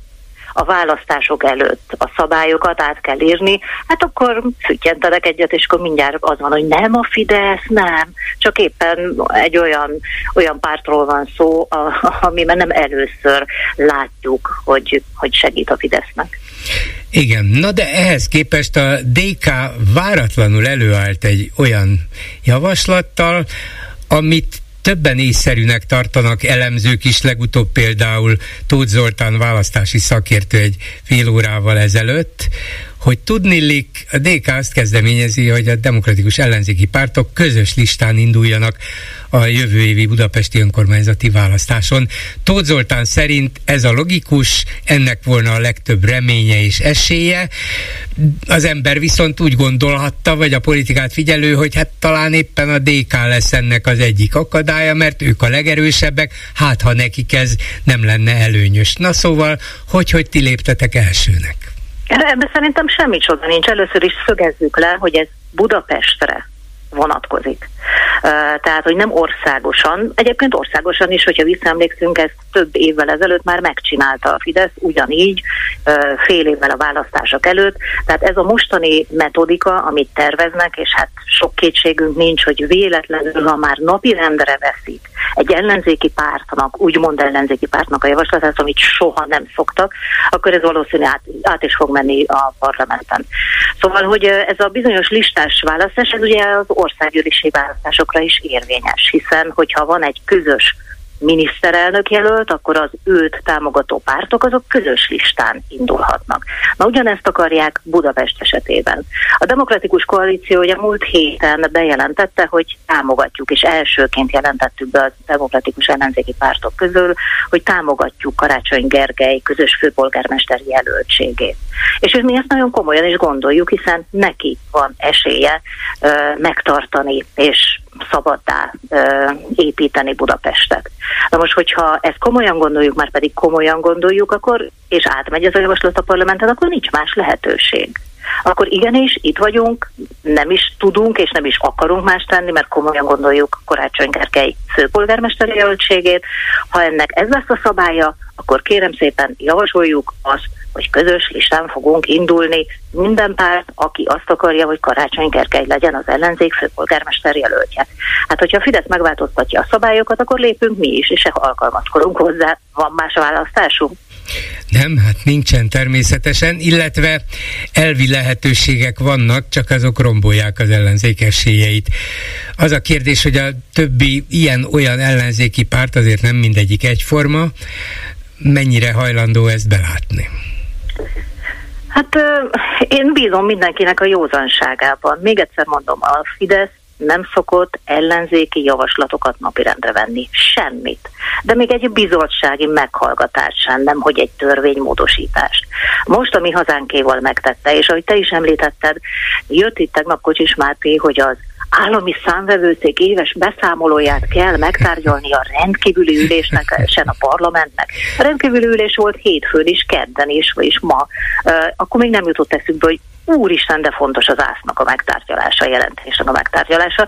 a választások előtt a szabályokat át kell írni, hát akkor füttyentenek egyet, és akkor mindjárt az van, hogy nem a Fidesz, nem, csak éppen egy olyan, olyan pártról van szó, amiben nem először látjuk, hogy, hogy segít a Fidesznek. Igen, na de ehhez képest a DK váratlanul előállt egy olyan javaslattal, amit többen észszerűnek tartanak elemzők is, legutóbb például Tóth Zoltán választási szakértő egy fél órával ezelőtt, hogy tudnillik a DK azt kezdeményezi, hogy a demokratikus ellenzéki pártok közös listán induljanak a jövő évi budapesti önkormányzati választáson. Tóth Zoltán szerint ez a logikus, ennek volna a legtöbb reménye és esélye. Az ember viszont úgy gondolhatta, vagy a politikát figyelő, hogy hát talán éppen a DK lesz ennek az egyik akadálya, mert ők a legerősebbek, hát ha nekik ez nem lenne előnyös. Na szóval, hogy, hogy ti léptetek elsőnek? Ebben szerintem semmi csoda nincs. Először is szögezzük le, hogy ez Budapestre vonatkozik. Tehát, hogy nem országosan, egyébként országosan is, hogyha visszaemlékszünk, ezt több évvel ezelőtt már megcsinálta a Fidesz, ugyanígy fél évvel a választások előtt. Tehát ez a mostani metodika, amit terveznek, és hát sok kétségünk nincs, hogy véletlenül, ha már napi rendre veszik egy ellenzéki pártnak, úgymond ellenzéki pártnak a javaslatát, amit soha nem szoktak, akkor ez valószínűleg át, át is fog menni a parlamenten. Szóval, hogy ez a bizonyos listás választás, ez ugye az országgyűlési választásokra is érvényes, hiszen hogyha van egy közös miniszterelnök jelölt, akkor az őt támogató pártok azok közös listán indulhatnak. Na ugyanezt akarják Budapest esetében. A Demokratikus Koalíció ugye múlt héten bejelentette, hogy támogatjuk, és elsőként jelentettük be a demokratikus ellenzéki pártok közül, hogy támogatjuk Karácsony Gergely közös főpolgármester jelöltségét. És mi ezt nagyon komolyan is gondoljuk, hiszen neki van esélye ö, megtartani és szabaddá építeni Budapestet. Na most, hogyha ezt komolyan gondoljuk, már pedig komolyan gondoljuk, akkor, és átmegy ez a javaslat a parlamenten, akkor nincs más lehetőség. Akkor igenis, itt vagyunk, nem is tudunk és nem is akarunk más tenni, mert komolyan gondoljuk Karácsony Gergely főpolgármesteri jelöltségét. Ha ennek ez lesz a szabálya, akkor kérem szépen javasoljuk azt, hogy közös listán fogunk indulni minden párt, aki azt akarja, hogy Karácsony Gergely legyen az ellenzék főpolgármester jelöltje. Hát, hogyha a Fidesz megváltoztatja a szabályokat, akkor lépünk mi is, és alkalmazkodunk hozzá. Van más választásunk? Nem, hát nincsen természetesen, illetve elvi lehetőségek vannak, csak azok rombolják az ellenzék esélyeit. Az a kérdés, hogy a többi ilyen-olyan ellenzéki párt, azért nem mindegyik egyforma, mennyire hajlandó ezt belátni? Hát én bízom mindenkinek a józanságában. Még egyszer mondom, a Fidesz nem szokott ellenzéki javaslatokat napirendre venni. Semmit. De még egy bizottsági meghallgatás sem, nem hogy egy törvénymódosítást. Most a mi hazánkéval megtette, és ahogy te is említetted, jött itt tegnap Kocsis Máté, hogy az állami számvevőszék éves beszámolóját kell megtárgyalni a rendkívüli ülésnek, sen a parlamentnek. A rendkívüli ülés volt hétfőn is, kedden is, vagyis ma. Akkor még nem jutott eszükbe, hogy úristen, de fontos az ásznak a megtárgyalása, jelentésnek a megtárgyalása.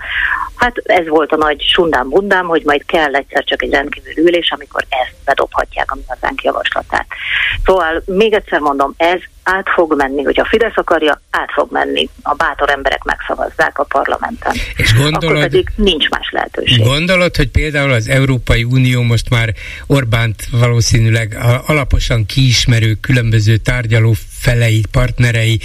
Hát ez volt a nagy sundám bundám, hogy majd kell egyszer csak egy rendkívül ülés, amikor ezt bedobhatják a mi hazánk javaslatát. Szóval még egyszer mondom, ez át fog menni, hogy a Fidesz akarja, át fog menni. A bátor emberek megszavazzák a parlamenten. És gondolod, Akkor pedig nincs más lehetőség. Gondolod, hogy például az Európai Unió most már Orbánt valószínűleg alaposan kiismerő különböző tárgyaló felei, partnerei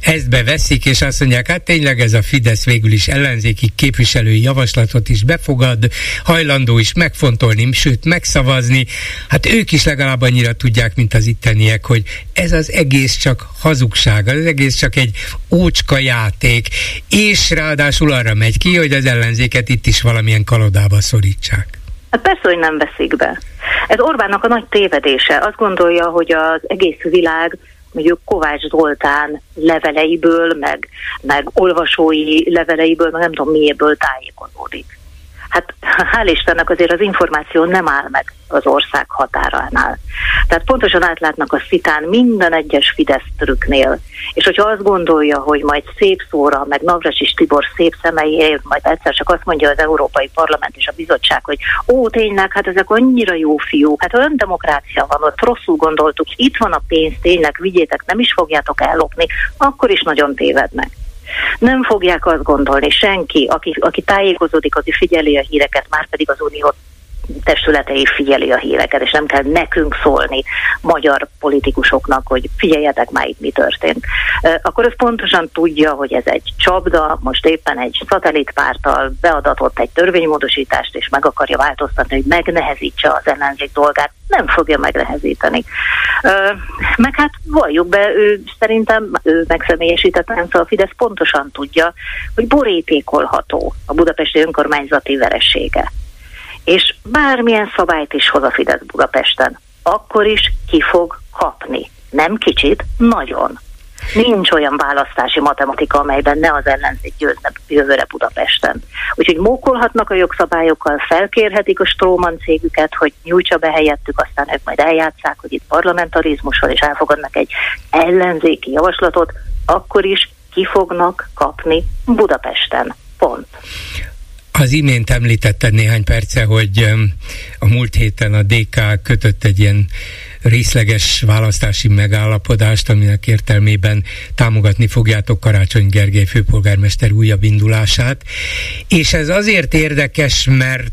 ezt beveszik, és azt mondják, hát tényleg ez a Fidesz végül is ellenzéki képviselői javaslatot is befogad, hajlandó is megfontolni, sőt megszavazni. Hát ők is legalább annyira tudják, mint az itteniek, hogy ez az egész csak hazugság, az egész csak egy ócska játék, és ráadásul arra megy ki, hogy az ellenzéket itt is valamilyen kalodába szorítsák. Hát persze, hogy nem veszik be. Ez Orbánnak a nagy tévedése. Azt gondolja, hogy az egész világ mondjuk Kovács Zoltán leveleiből, meg, meg olvasói leveleiből, meg nem tudom miéből tájékozódik. Hát hál' Istennek azért az információ nem áll meg az ország határánál. Tehát pontosan átlátnak a szitán minden egyes Fidesz trükknél. És hogyha azt gondolja, hogy majd szép szóra, meg és Tibor szép szemeiért, majd egyszer csak azt mondja az Európai Parlament és a bizottság, hogy ó, tényleg, hát ezek annyira jó fiúk, hát olyan demokrácia van, ott rosszul gondoltuk, itt van a pénz, tényleg, vigyétek, nem is fogjátok ellopni, akkor is nagyon tévednek. Nem fogják azt gondolni senki, aki, aki tájékozódik, aki figyeli a híreket, már pedig az Unió testületei figyeli a híreket, és nem kell nekünk szólni magyar politikusoknak, hogy figyeljetek már itt mi történt. Akkor ez pontosan tudja, hogy ez egy csapda, most éppen egy szatellitpártal beadatott egy törvénymódosítást, és meg akarja változtatni, hogy megnehezítse az ellenzék dolgát. Nem fogja megnehezíteni. Meg hát valljuk be, ő szerintem ő megszemélyesített rendszer, a Fidesz pontosan tudja, hogy borítékolható a budapesti önkormányzati veressége és bármilyen szabályt is hoz a Fidesz Budapesten, akkor is ki fog kapni. Nem kicsit, nagyon. Nincs olyan választási matematika, amelyben ne az ellenzék győzne jövőre Budapesten. Úgyhogy mókolhatnak a jogszabályokkal, felkérhetik a Stróman cégüket, hogy nyújtsa be helyettük, aztán ők majd eljátszák, hogy itt parlamentarizmus van, és elfogadnak egy ellenzéki javaslatot, akkor is ki fognak kapni Budapesten. Pont. Az imént említetted néhány perce, hogy a múlt héten a DK kötött egy ilyen részleges választási megállapodást, aminek értelmében támogatni fogjátok Karácsony Gergely főpolgármester újabb indulását. És ez azért érdekes, mert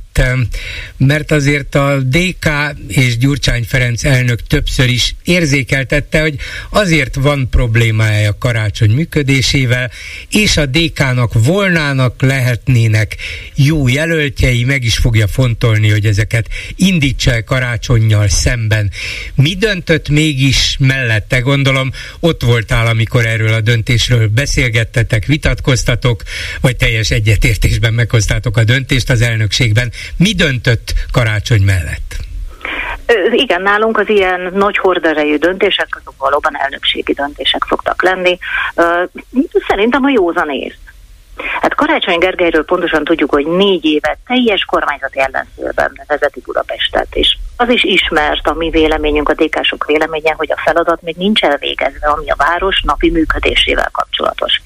mert azért a DK és Gyurcsány Ferenc elnök többször is érzékeltette, hogy azért van problémája a karácsony működésével, és a DK-nak volnának, lehetnének jó jelöltjei, meg is fogja fontolni, hogy ezeket indítsa karácsonyjal szemben. Mi döntött mégis mellette? Gondolom ott voltál, amikor erről a döntésről beszélgettetek, vitatkoztatok, vagy teljes egyetértésben meghoztátok a döntést az elnökségben. Mi döntött karácsony mellett? Igen, nálunk az ilyen nagy horderejű döntések, azok valóban elnökségi döntések szoktak lenni. Szerintem a józanész. Hát Karácsony Gergelyről pontosan tudjuk, hogy négy éve teljes kormányzati ellenszélben vezeti Budapestet, és az is ismert a mi véleményünk, a dk véleménye, hogy a feladat még nincs elvégezve, ami a város napi működésével kapcsolatos.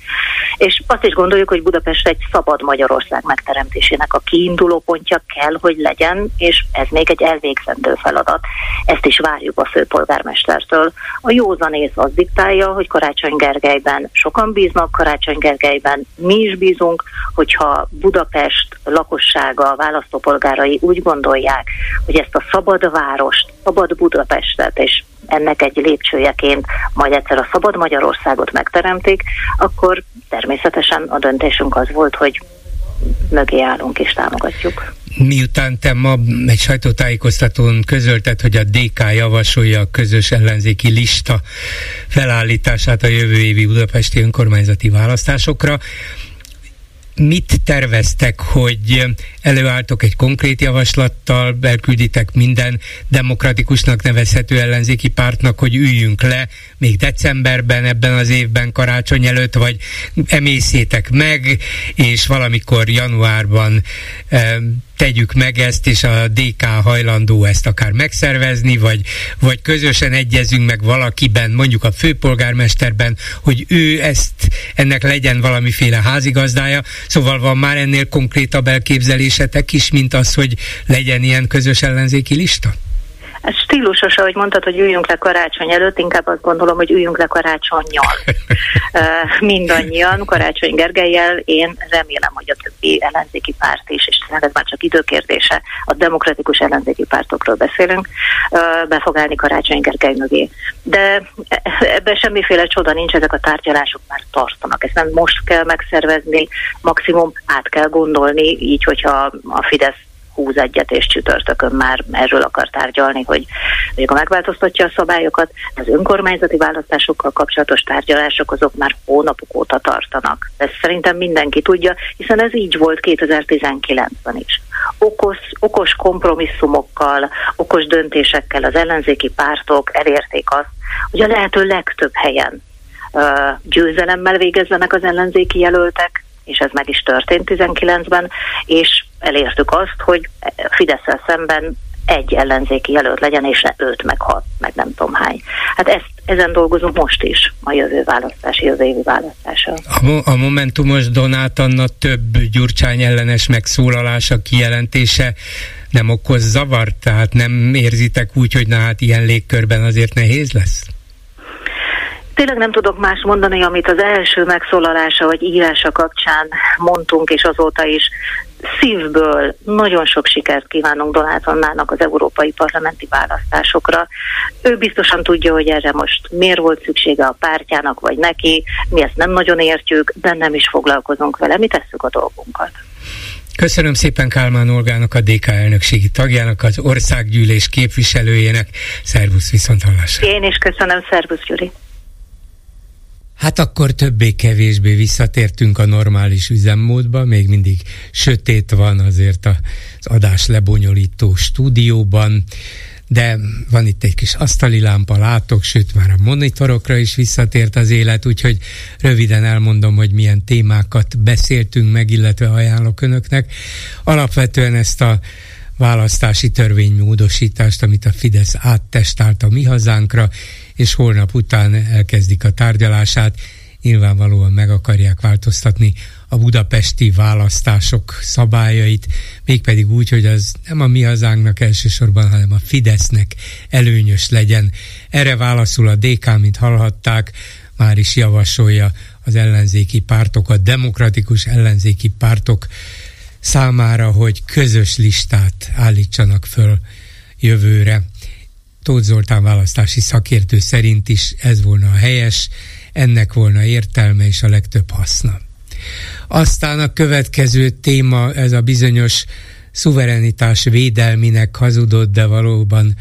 És azt is gondoljuk, hogy Budapest egy szabad Magyarország megteremtésének a kiinduló pontja kell, hogy legyen, és ez még egy elvégzendő feladat. Ezt is várjuk a főpolgármestertől. A józanész az diktálja, hogy Karácsony Gergelyben sokan bíznak, Karácsony Gergelyben mi is bízunk, hogyha Budapest lakossága, választópolgárai úgy gondolják, hogy ezt a szabad várost, szabad Budapestet és ennek egy lépcsőjeként majd egyszer a szabad Magyarországot megteremtik, akkor természetesen a döntésünk az volt, hogy mögé állunk és támogatjuk. Miután te ma egy sajtótájékoztatón közölted, hogy a DK javasolja a közös ellenzéki lista felállítását a jövő évi budapesti önkormányzati választásokra, mit terveztek, hogy előálltok egy konkrét javaslattal, elkülditek minden demokratikusnak nevezhető ellenzéki pártnak, hogy üljünk le még decemberben, ebben az évben, karácsony előtt, vagy emészétek meg, és valamikor januárban tegyük meg ezt, és a DK hajlandó ezt akár megszervezni, vagy, vagy közösen egyezünk meg valakiben, mondjuk a főpolgármesterben, hogy ő ezt, ennek legyen valamiféle házigazdája, szóval van már ennél konkrétabb elképzelésetek is, mint az, hogy legyen ilyen közös ellenzéki lista? Ez stílusos, ahogy mondtad, hogy üljünk le karácsony előtt, inkább azt gondolom, hogy üljünk le karácsonyjal. Mindannyian, Karácsony Gergelyel, én remélem, hogy a többi ellenzéki párt is, és ez már csak időkérdése, a demokratikus ellenzéki pártokról beszélünk, be fog állni Karácsony Gergely mögé. De ebben semmiféle csoda nincs, ezek a tárgyalások már tartanak. Ezt nem most kell megszervezni, maximum át kell gondolni, így, hogyha a Fidesz húz egyet, és csütörtökön már erről akar tárgyalni, hogy a megváltoztatja a szabályokat. Az önkormányzati választásokkal kapcsolatos tárgyalások azok már hónapok óta tartanak. Ezt szerintem mindenki tudja, hiszen ez így volt 2019-ben is. Okos, okos kompromisszumokkal, okos döntésekkel az ellenzéki pártok elérték azt, hogy a lehető legtöbb helyen győzelemmel végezzenek az ellenzéki jelöltek, és ez meg is történt 19-ben, és elértük azt, hogy fidesz szemben egy ellenzéki jelölt legyen, és ne öt, meg hat, meg nem tudom hány. Hát ezt, ezen dolgozunk most is, a jövő választási, jövő évi választása. A, a Momentumos Donát Anna több Gyurcsány ellenes megszólalása, kijelentése nem okoz zavart? Tehát nem érzitek úgy, hogy na hát ilyen légkörben azért nehéz lesz? Tényleg nem tudok más mondani, amit az első megszólalása vagy írása kapcsán mondtunk, és azóta is szívből nagyon sok sikert kívánunk Donát Annának az európai parlamenti választásokra. Ő biztosan tudja, hogy erre most miért volt szüksége a pártjának vagy neki, mi ezt nem nagyon értjük, de nem is foglalkozunk vele, mi tesszük a dolgunkat. Köszönöm szépen Kálmán Olgának, a DK elnökségi tagjának, az országgyűlés képviselőjének. Szervusz viszont hallásra. Én is köszönöm, szervusz Gyuri. Hát akkor többé-kevésbé visszatértünk a normális üzemmódba, még mindig sötét van azért az adás lebonyolító stúdióban, de van itt egy kis asztali lámpa, látok, sőt már a monitorokra is visszatért az élet, úgyhogy röviden elmondom, hogy milyen témákat beszéltünk meg, illetve ajánlok önöknek. Alapvetően ezt a választási törvénymódosítást, amit a Fidesz áttestált a mi hazánkra, és holnap után elkezdik a tárgyalását. Nyilvánvalóan meg akarják változtatni a budapesti választások szabályait, mégpedig úgy, hogy az nem a mi hazánknak elsősorban, hanem a Fidesznek előnyös legyen. Erre válaszul a DK, mint hallhatták, már is javasolja az ellenzéki a demokratikus ellenzéki pártok számára, hogy közös listát állítsanak föl jövőre. Tóth Zoltán választási szakértő szerint is ez volna a helyes, ennek volna értelme és a legtöbb haszna. Aztán a következő téma, ez a bizonyos szuverenitás védelminek hazudott, de valóban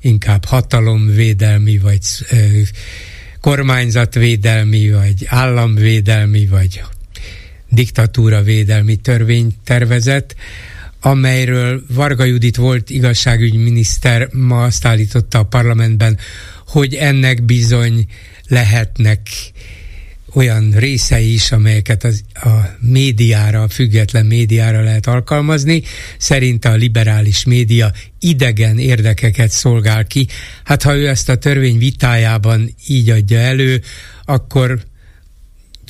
inkább hatalomvédelmi, vagy ö, kormányzatvédelmi, vagy államvédelmi, vagy diktatúra védelmi törvénytervezet, amelyről Varga Judit volt igazságügyminiszter ma azt állította a parlamentben, hogy ennek bizony lehetnek olyan részei is, amelyeket az, a médiára, a független médiára lehet alkalmazni. Szerinte a liberális média idegen érdekeket szolgál ki. Hát ha ő ezt a törvény vitájában így adja elő, akkor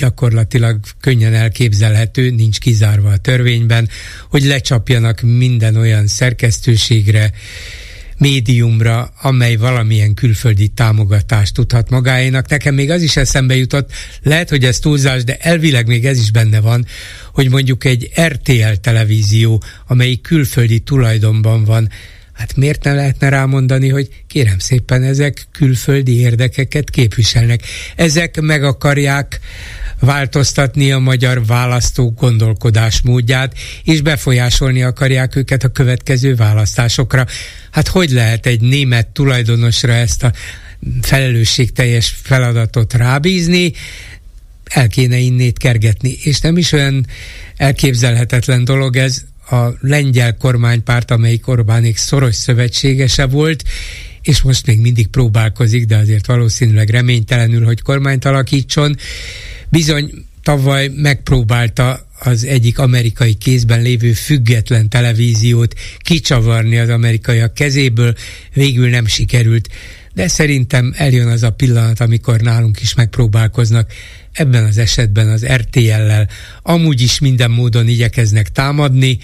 gyakorlatilag könnyen elképzelhető, nincs kizárva a törvényben, hogy lecsapjanak minden olyan szerkesztőségre, médiumra, amely valamilyen külföldi támogatást tudhat magáénak. Nekem még az is eszembe jutott, lehet, hogy ez túlzás, de elvileg még ez is benne van, hogy mondjuk egy RTL televízió, amelyik külföldi tulajdonban van, Hát miért ne lehetne rámondani, hogy kérem szépen, ezek külföldi érdekeket képviselnek. Ezek meg akarják változtatni a magyar választó gondolkodásmódját, és befolyásolni akarják őket a következő választásokra. Hát hogy lehet egy német tulajdonosra ezt a felelősségteljes feladatot rábízni, el kéne innét kergetni. És nem is olyan elképzelhetetlen dolog ez, a lengyel kormánypárt, amelyik Orbánék szoros szövetségese volt, és most még mindig próbálkozik, de azért valószínűleg reménytelenül, hogy kormányt alakítson. Bizony tavaly megpróbálta az egyik amerikai kézben lévő független televíziót kicsavarni az amerikaiak kezéből, végül nem sikerült, de szerintem eljön az a pillanat, amikor nálunk is megpróbálkoznak. Ebben az esetben az RTL-lel amúgy is minden módon igyekeznek támadni,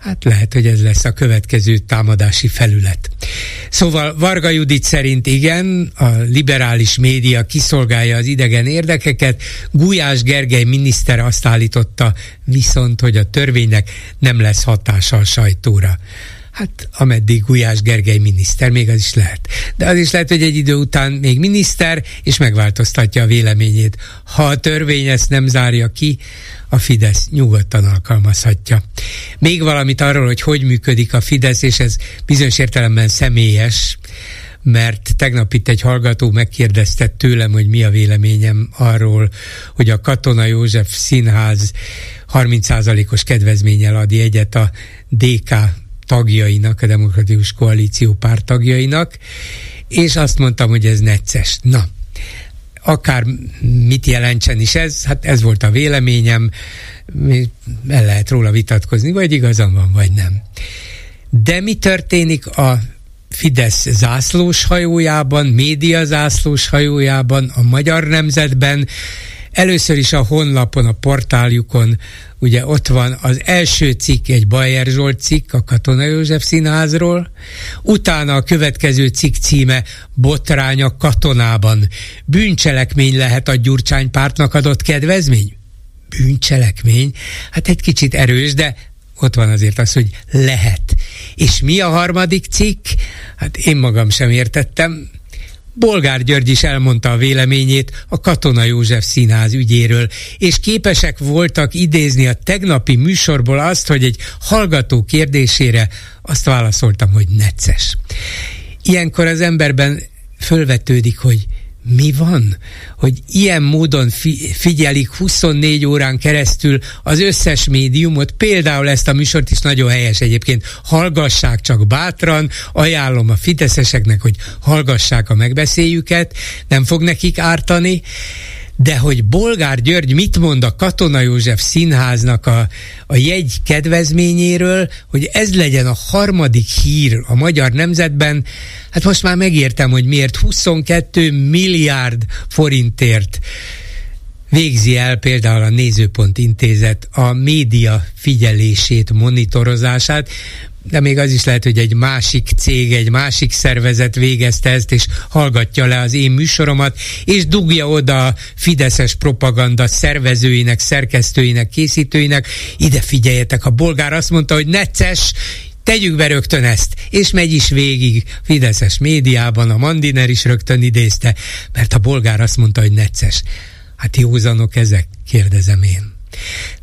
Hát lehet, hogy ez lesz a következő támadási felület. Szóval Varga Judit szerint igen, a liberális média kiszolgálja az idegen érdekeket, Gulyás Gergely miniszter azt állította viszont, hogy a törvénynek nem lesz hatása a sajtóra. Hát ameddig Gulyás Gergely miniszter, még az is lehet. De az is lehet, hogy egy idő után még miniszter, és megváltoztatja a véleményét. Ha a törvény ezt nem zárja ki, a Fidesz nyugodtan alkalmazhatja. Még valamit arról, hogy hogy működik a Fidesz, és ez bizonyos értelemben személyes, mert tegnap itt egy hallgató megkérdezte tőlem, hogy mi a véleményem arról, hogy a Katona József Színház 30%-os kedvezménnyel ad egyet a DK tagjainak, a Demokratikus Koalíció párt tagjainak, és azt mondtam, hogy ez necces. Na, akár mit jelentsen is ez, hát ez volt a véleményem, el lehet róla vitatkozni, vagy igazam van, vagy nem. De mi történik a Fidesz zászlós hajójában, média zászlós hajójában, a magyar nemzetben, Először is a honlapon, a portáljukon, ugye ott van az első cikk, egy Bajer Zsolt cikk a Katona József Színházról, utána a következő cikk címe Botrány a katonában. Bűncselekmény lehet a Gyurcsány pártnak adott kedvezmény? Bűncselekmény? Hát egy kicsit erős, de ott van azért az, hogy lehet. És mi a harmadik cikk? Hát én magam sem értettem, Bolgár György is elmondta a véleményét a Katona József Színház ügyéről, és képesek voltak idézni a tegnapi műsorból azt, hogy egy hallgató kérdésére azt válaszoltam, hogy necces. Ilyenkor az emberben fölvetődik, hogy mi van, hogy ilyen módon fi- figyelik 24 órán keresztül az összes médiumot, például ezt a műsort is nagyon helyes egyébként, hallgassák csak bátran, ajánlom a fideszeseknek, hogy hallgassák a megbeszéljüket, nem fog nekik ártani, de hogy Bolgár György mit mond a Katona József Színháznak a, a jegy kedvezményéről, hogy ez legyen a harmadik hír a magyar nemzetben, hát most már megértem, hogy miért 22 milliárd forintért végzi el például a Nézőpont Intézet a média figyelését, monitorozását, de még az is lehet, hogy egy másik cég, egy másik szervezet végezte ezt, és hallgatja le az én műsoromat, és dugja oda a fideszes propaganda szervezőinek, szerkesztőinek, készítőinek, ide figyeljetek, a bolgár azt mondta, hogy necces, tegyük be rögtön ezt, és megy is végig Fideszes médiában, a Mandiner is rögtön idézte, mert a bolgár azt mondta, hogy necces. Hát józanok ezek, kérdezem én.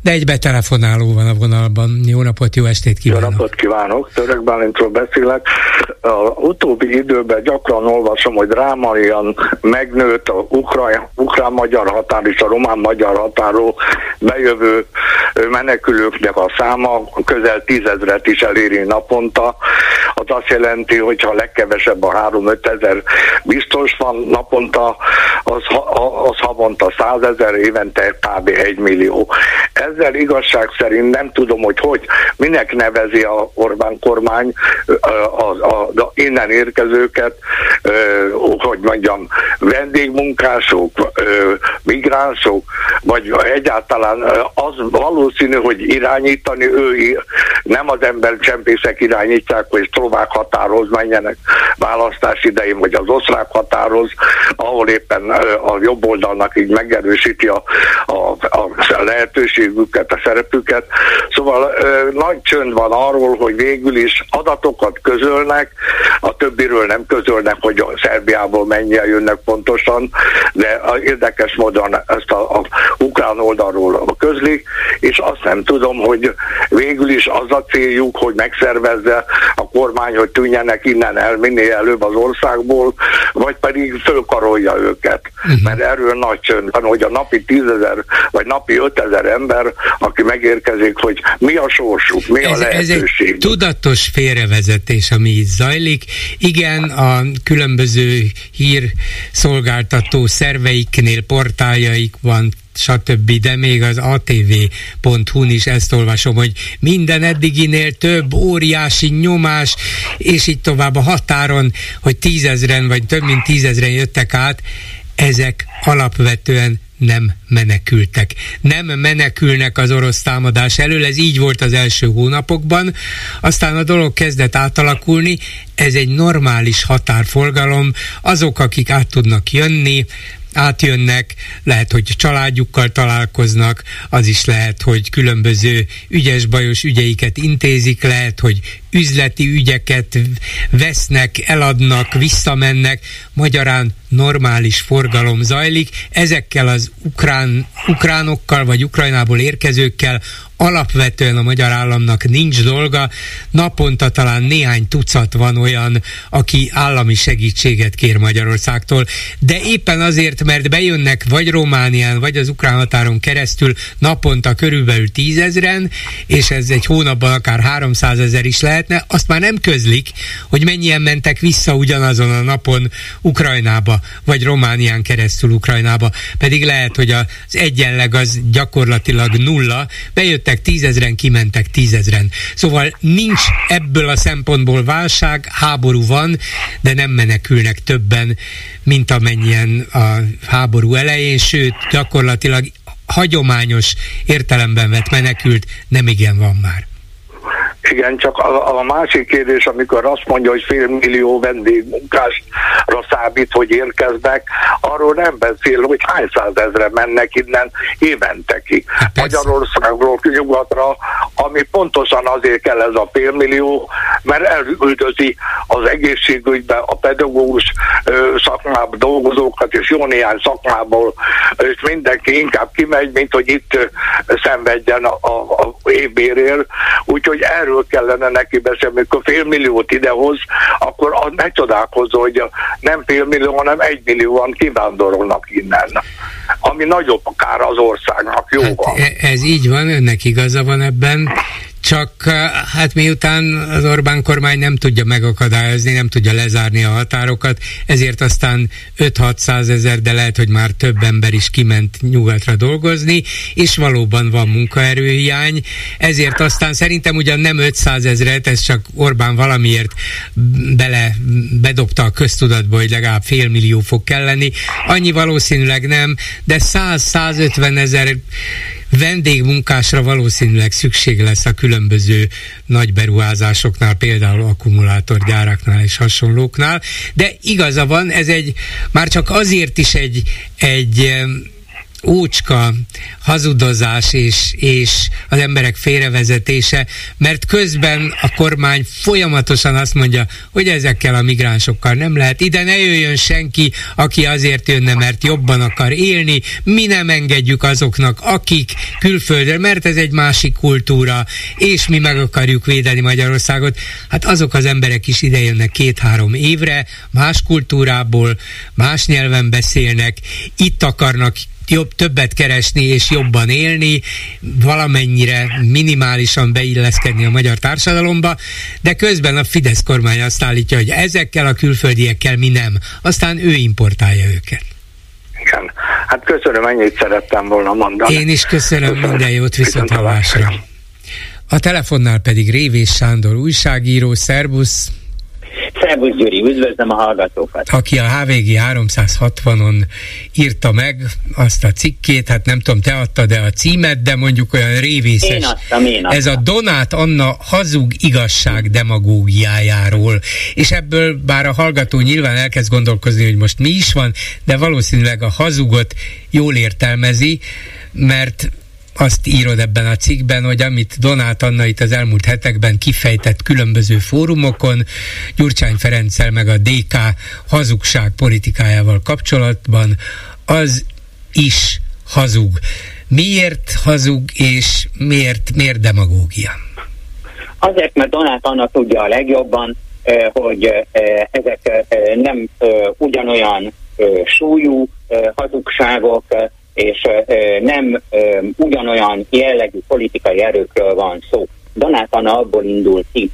De egy betelefonáló van a vonalban. Jó napot, jó estét kívánok! Jó napot kívánok! Török Bálintról beszélek. A utóbbi időben gyakran olvasom, hogy drámaian megnőtt a ukrán-magyar határ és a román-magyar határól bejövő menekülőknek a száma, közel tízezret is eléri naponta. Az azt jelenti, hogy ha legkevesebb a 3-5 ezer biztos van naponta, az, az havonta 100 ezer, évente kb. 1 millió. Ezzel igazság szerint nem tudom, hogy hogy, minek nevezi a Orbán kormány a, a, a innen érkezőket, hogy mondjam, vendégmunkások, migránsok, vagy egyáltalán az valószínű, hogy irányítani ő nem az ember csempészek irányítják, hogy szlovák határhoz menjenek választás idején, vagy az osztrák határhoz, ahol éppen a jobb oldalnak így megerősíti a, a, a lehetőségüket, a szerepüket. Szóval nagy csönd van arról, hogy végül is adatokat közölnek, a többiről nem közölnek, hogy a Szerbiából mennyien jönnek pontosan, de érdekes módon ezt a, a ukrán oldalról közlik, és azt nem tudom, hogy végül is az a céljuk, hogy megszervezze a kormány, hogy tűnjenek innen el minél előbb az országból, vagy pedig fölkarolja őket. Uh-huh. Mert erről nagy csönd van, hogy a napi tízezer, vagy napi ötezer ember, aki megérkezik, hogy mi a sorsuk, mi ez, a lehetőség. Ez egy tudatos félrevezetés, ami itt zajlik. Igen, a különböző hírszolgáltató szerveiknél, portáljaik van stb., de még az atv.hu-n is ezt olvasom, hogy minden eddiginél több óriási nyomás, és így tovább a határon, hogy tízezren, vagy több mint tízezren jöttek át, ezek alapvetően nem menekültek. Nem menekülnek az orosz támadás elől, ez így volt az első hónapokban, aztán a dolog kezdett átalakulni, ez egy normális határforgalom, azok, akik át tudnak jönni, átjönnek, lehet, hogy családjukkal találkoznak, az is lehet, hogy különböző ügyes-bajos ügyeiket intézik, lehet, hogy üzleti ügyeket vesznek, eladnak, visszamennek, magyarán normális forgalom zajlik. Ezekkel az ukrán, ukránokkal vagy Ukrajnából érkezőkkel alapvetően a magyar államnak nincs dolga. Naponta talán néhány tucat van olyan, aki állami segítséget kér Magyarországtól, de éppen azért, mert bejönnek vagy Románián, vagy az ukrán határon keresztül naponta körülbelül tízezren, és ez egy hónapban akár 300 ezer is lehet, lehetne, azt már nem közlik, hogy mennyien mentek vissza ugyanazon a napon Ukrajnába, vagy Románián keresztül Ukrajnába, pedig lehet, hogy az egyenleg az gyakorlatilag nulla, bejöttek tízezren, kimentek tízezren. Szóval nincs ebből a szempontból válság, háború van, de nem menekülnek többen, mint amennyien a háború elején, sőt, gyakorlatilag hagyományos értelemben vett menekült nem igen van már. Igen, csak a, a másik kérdés, amikor azt mondja, hogy fél millió vendégmunkásra számít, hogy érkeznek, arról nem beszél, hogy hány százezre mennek innen évente ki. Hát Magyarországról nyugatra, ami pontosan azért kell ez a fél millió, mert elüldözi az egészségügybe a pedagógus szakmában dolgozókat, és jó néhány szakmából, és mindenki inkább kimegy, mint hogy itt szenvedjen a, a, a évbérért. Úgyhogy erről erről kellene neki beszélni, amikor fél milliót idehoz, akkor az ne csodálkozó, hogy nem fél millió, hanem egy millióan kivándorolnak innen. Ami nagyobb akár az országnak, jó hát van. E- ez így van, önnek igaza van ebben, csak hát miután az Orbán kormány nem tudja megakadályozni, nem tudja lezárni a határokat, ezért aztán 5-600 ezer, de lehet, hogy már több ember is kiment nyugatra dolgozni, és valóban van munkaerőhiány, ezért aztán szerintem ugyan nem 500 ezeret, ez csak Orbán valamiért bele bedobta a köztudatba, hogy legalább fél millió fog kelleni, annyi valószínűleg nem, de 100-150 ezer vendégmunkásra valószínűleg szükség lesz a különböző nagy beruházásoknál, például akkumulátorgyáraknál és hasonlóknál, de igaza van, ez egy, már csak azért is egy, egy ócska hazudozás és, és az emberek félrevezetése, mert közben a kormány folyamatosan azt mondja, hogy ezekkel a migránsokkal nem lehet. Ide ne jöjjön senki, aki azért jönne, mert jobban akar élni, mi nem engedjük azoknak, akik külföldre, mert ez egy másik kultúra, és mi meg akarjuk védeni Magyarországot. Hát azok az emberek is ide jönnek két-három évre, más kultúrából, más nyelven beszélnek, itt akarnak jobb, többet keresni és jobban élni, valamennyire minimálisan beilleszkedni a magyar társadalomba, de közben a Fidesz kormány azt állítja, hogy ezekkel a külföldiekkel mi nem. Aztán ő importálja őket. Igen. Hát köszönöm, ennyit szerettem volna mondani. Én is köszönöm, köszönöm. minden jót, viszont hallásra. A telefonnál pedig Révés Sándor újságíró, szervusz! Szervusz Gyuri, üdvözlöm a hallgatókat. Aki a HVG 360-on írta meg azt a cikkét, hát nem tudom, te adtad de a címet, de mondjuk olyan révészes. Én adtam, én adtam. Ez a Donát Anna hazug igazság demagógiájáról. És ebből bár a hallgató nyilván elkezd gondolkozni, hogy most mi is van, de valószínűleg a hazugot jól értelmezi, mert azt írod ebben a cikkben, hogy amit Donát Anna itt az elmúlt hetekben kifejtett különböző fórumokon, Gyurcsány Ferenccel meg a DK hazugság politikájával kapcsolatban, az is hazug. Miért hazug, és miért, miért demagógia? Azért, mert Donát Anna tudja a legjobban, hogy ezek nem ugyanolyan súlyú hazugságok, és nem ugyanolyan jellegű politikai erőkről van szó. Donát Anna abból indul ki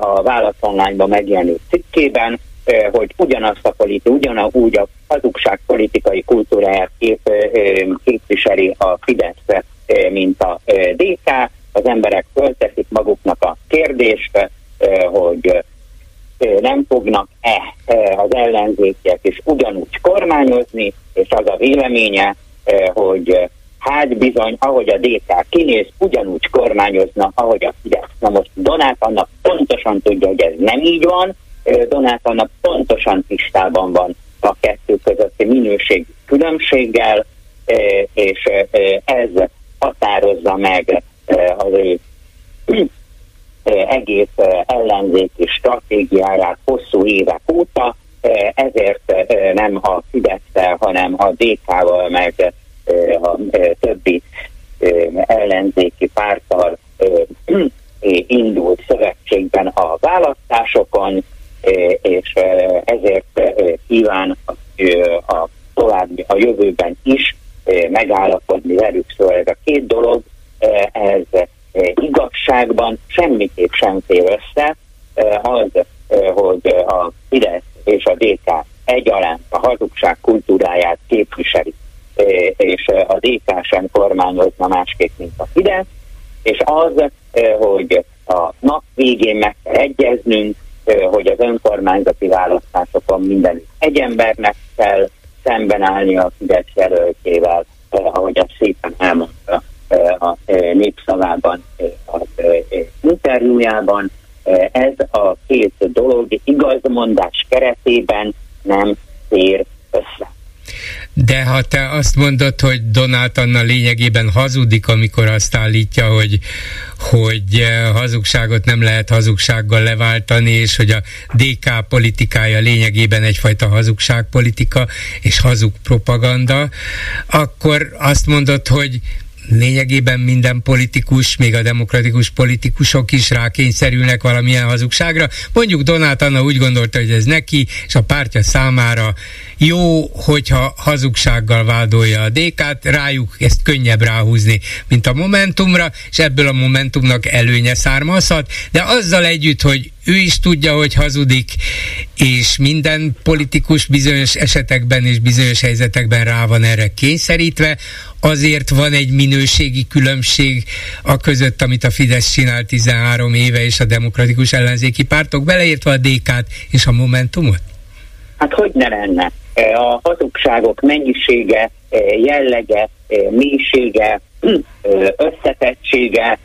a Válasz online megjelenő cikkében, hogy ugyanazt a politi, ugyanúgy a hazugság politikai kultúráját kép, képviseli a Fidesz, mint a DK. Az emberek fölteszik maguknak a kérdést, hogy nem fognak-e az ellenzékiek is ugyanúgy kormányozni, és az a véleménye, hogy eh, hát bizony, ahogy a DK kinéz, ugyanúgy kormányozna, ahogy a Fidesz. Na most Donát annak pontosan tudja, hogy ez nem így van, eh, Donát annak pontosan tisztában van a kettő közötti minőség különbséggel, és ez határozza meg az ő egész ellenzéki stratégiáját hosszú évek óta, ezért nem a fidesz hanem a DK-val, meg a többi ellenzéki párttal indult szövetségben a választásokon, és ezért kíván a további, a jövőben is megállapodni velük. Szóval ez a két dolog, ez igazságban, semmiképp sem fér össze az, hogy a Fidesz és a DK egyaránt a hazugság kultúráját képviseli, és a DK sem kormányozna másképp, mint a Fidesz, és az, hogy a nap végén meg kell egyeznünk, hogy az önkormányzati választásokon minden egy embernek kell állni a Fidesz jelöltjével, ahogy azt szépen elmondta a népszavában az interjújában. Ez a két dolog igazmondás keretében nem fér össze. De ha te azt mondod, hogy Donát Anna lényegében hazudik, amikor azt állítja, hogy, hogy eh, hazugságot nem lehet hazugsággal leváltani, és hogy a DK politikája lényegében egyfajta hazugságpolitika és hazug propaganda, akkor azt mondod, hogy lényegében minden politikus, még a demokratikus politikusok is rákényszerülnek valamilyen hazugságra. Mondjuk Donát Anna úgy gondolta, hogy ez neki és a pártja számára jó, hogyha hazugsággal vádolja a DK-t, rájuk ezt könnyebb ráhúzni, mint a Momentumra, és ebből a Momentumnak előnye származhat, de azzal együtt, hogy ő is tudja, hogy hazudik, és minden politikus bizonyos esetekben és bizonyos helyzetekben rá van erre kényszerítve, azért van egy minőségi különbség a között, amit a Fidesz csinál 13 éve, és a demokratikus ellenzéki pártok, beleértve a DK-t és a Momentumot? Hát hogy ne lenne? A hazugságok mennyisége, jellege, mélysége, összetettsége,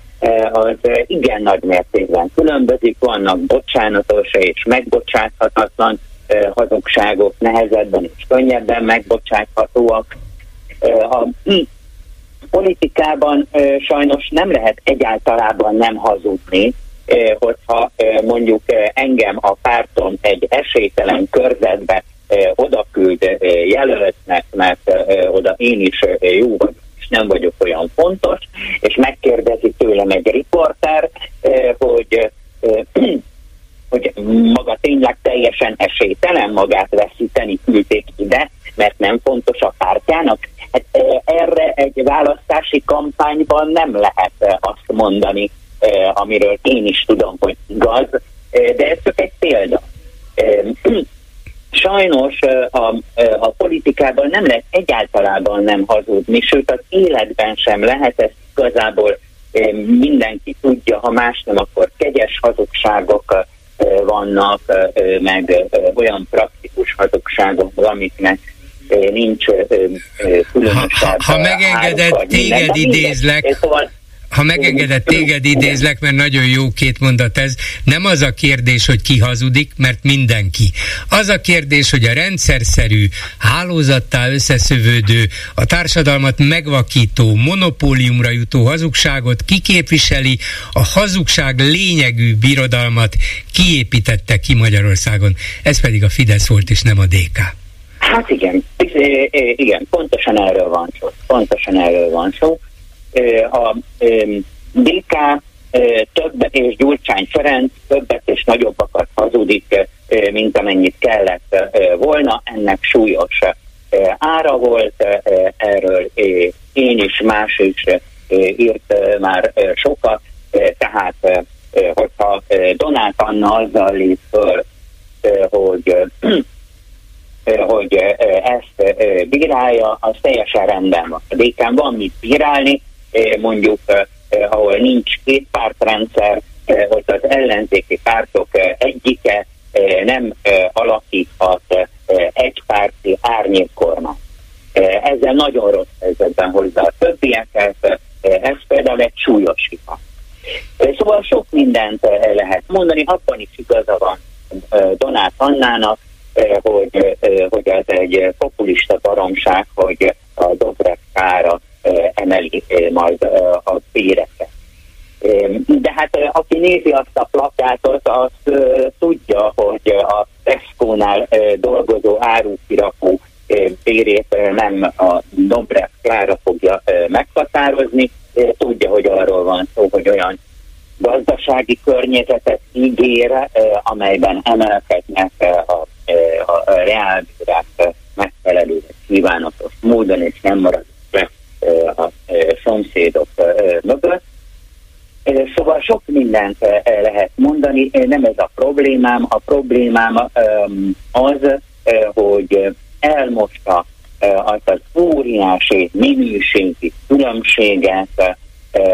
az igen nagy mértékben különbözik, vannak bocsánatos és megbocsáthatatlan hazugságok, nehezebben és könnyebben megbocsáthatóak. A politikában sajnos nem lehet egyáltalában nem hazudni, hogyha mondjuk engem a pártom egy esélytelen körzetbe odaküld jelöltnek, mert oda én is jó vagyok és nem vagyok olyan fontos, és megkérdezi tőlem egy riporter, hogy hogy maga tényleg teljesen esélytelen magát veszíteni küldték ide, mert nem fontos a pártjának. Hát erre egy választási kampányban nem lehet azt mondani, amiről én is tudom, hogy igaz, de ez csak egy példa sajnos a, a politikában nem lehet egyáltalában nem hazudni, sőt az életben sem lehet, ezt igazából mindenki tudja, ha más nem, akkor kegyes hazugságok vannak, meg olyan praktikus hazugságok, amiknek nincs különösebb Ha, ha, megengedett, téged idézlek, szóval ha megengedett téged idézlek, mert nagyon jó két mondat ez, nem az a kérdés, hogy ki hazudik, mert mindenki. Az a kérdés, hogy a rendszerszerű, hálózattá összeszövődő, a társadalmat megvakító, monopóliumra jutó hazugságot kiképviseli, a hazugság lényegű birodalmat kiépítette ki Magyarországon. Ez pedig a Fidesz volt, és nem a DK. Hát igen, igen, pontosan erről van szó. Pontosan erről van szó a DK több és Gyurcsány Ferenc többet és nagyobbakat hazudik, mint amennyit kellett volna. Ennek súlyos ára volt, erről én is, más is írt már sokat, tehát hogyha Donát Anna azzal lép föl, hogy hogy ezt bírálja, az teljesen rendben van. A DK van mit bírálni, mondjuk, ahol nincs két pártrendszer, hogy az ellenzéki pártok egyike nem alakíthat egypárti árnyékkormány. Ezzel nagyon rossz helyzetben hozza a többieket, ez például egy súlyos hiba. Szóval sok mindent lehet mondani, abban is igaza van Donát Annának, hogy, hogy ez egy populista baromság, hogy a Dobrev kára emeli majd a béreket. De hát aki nézi azt a plakátot, az tudja, hogy a Tesco-nál dolgozó árukirakó bérét nem a Dobrev Klára fogja meghatározni, tudja, hogy arról van szó, hogy olyan gazdasági környezetet ígér, amelyben emelkednek a, a reálbírák megfelelő kívánatos módon, és nem marad a szomszédok mögött. Szóval sok mindent lehet mondani, nem ez a problémám. A problémám az, hogy elmosta azt az óriási minőségi különbséget,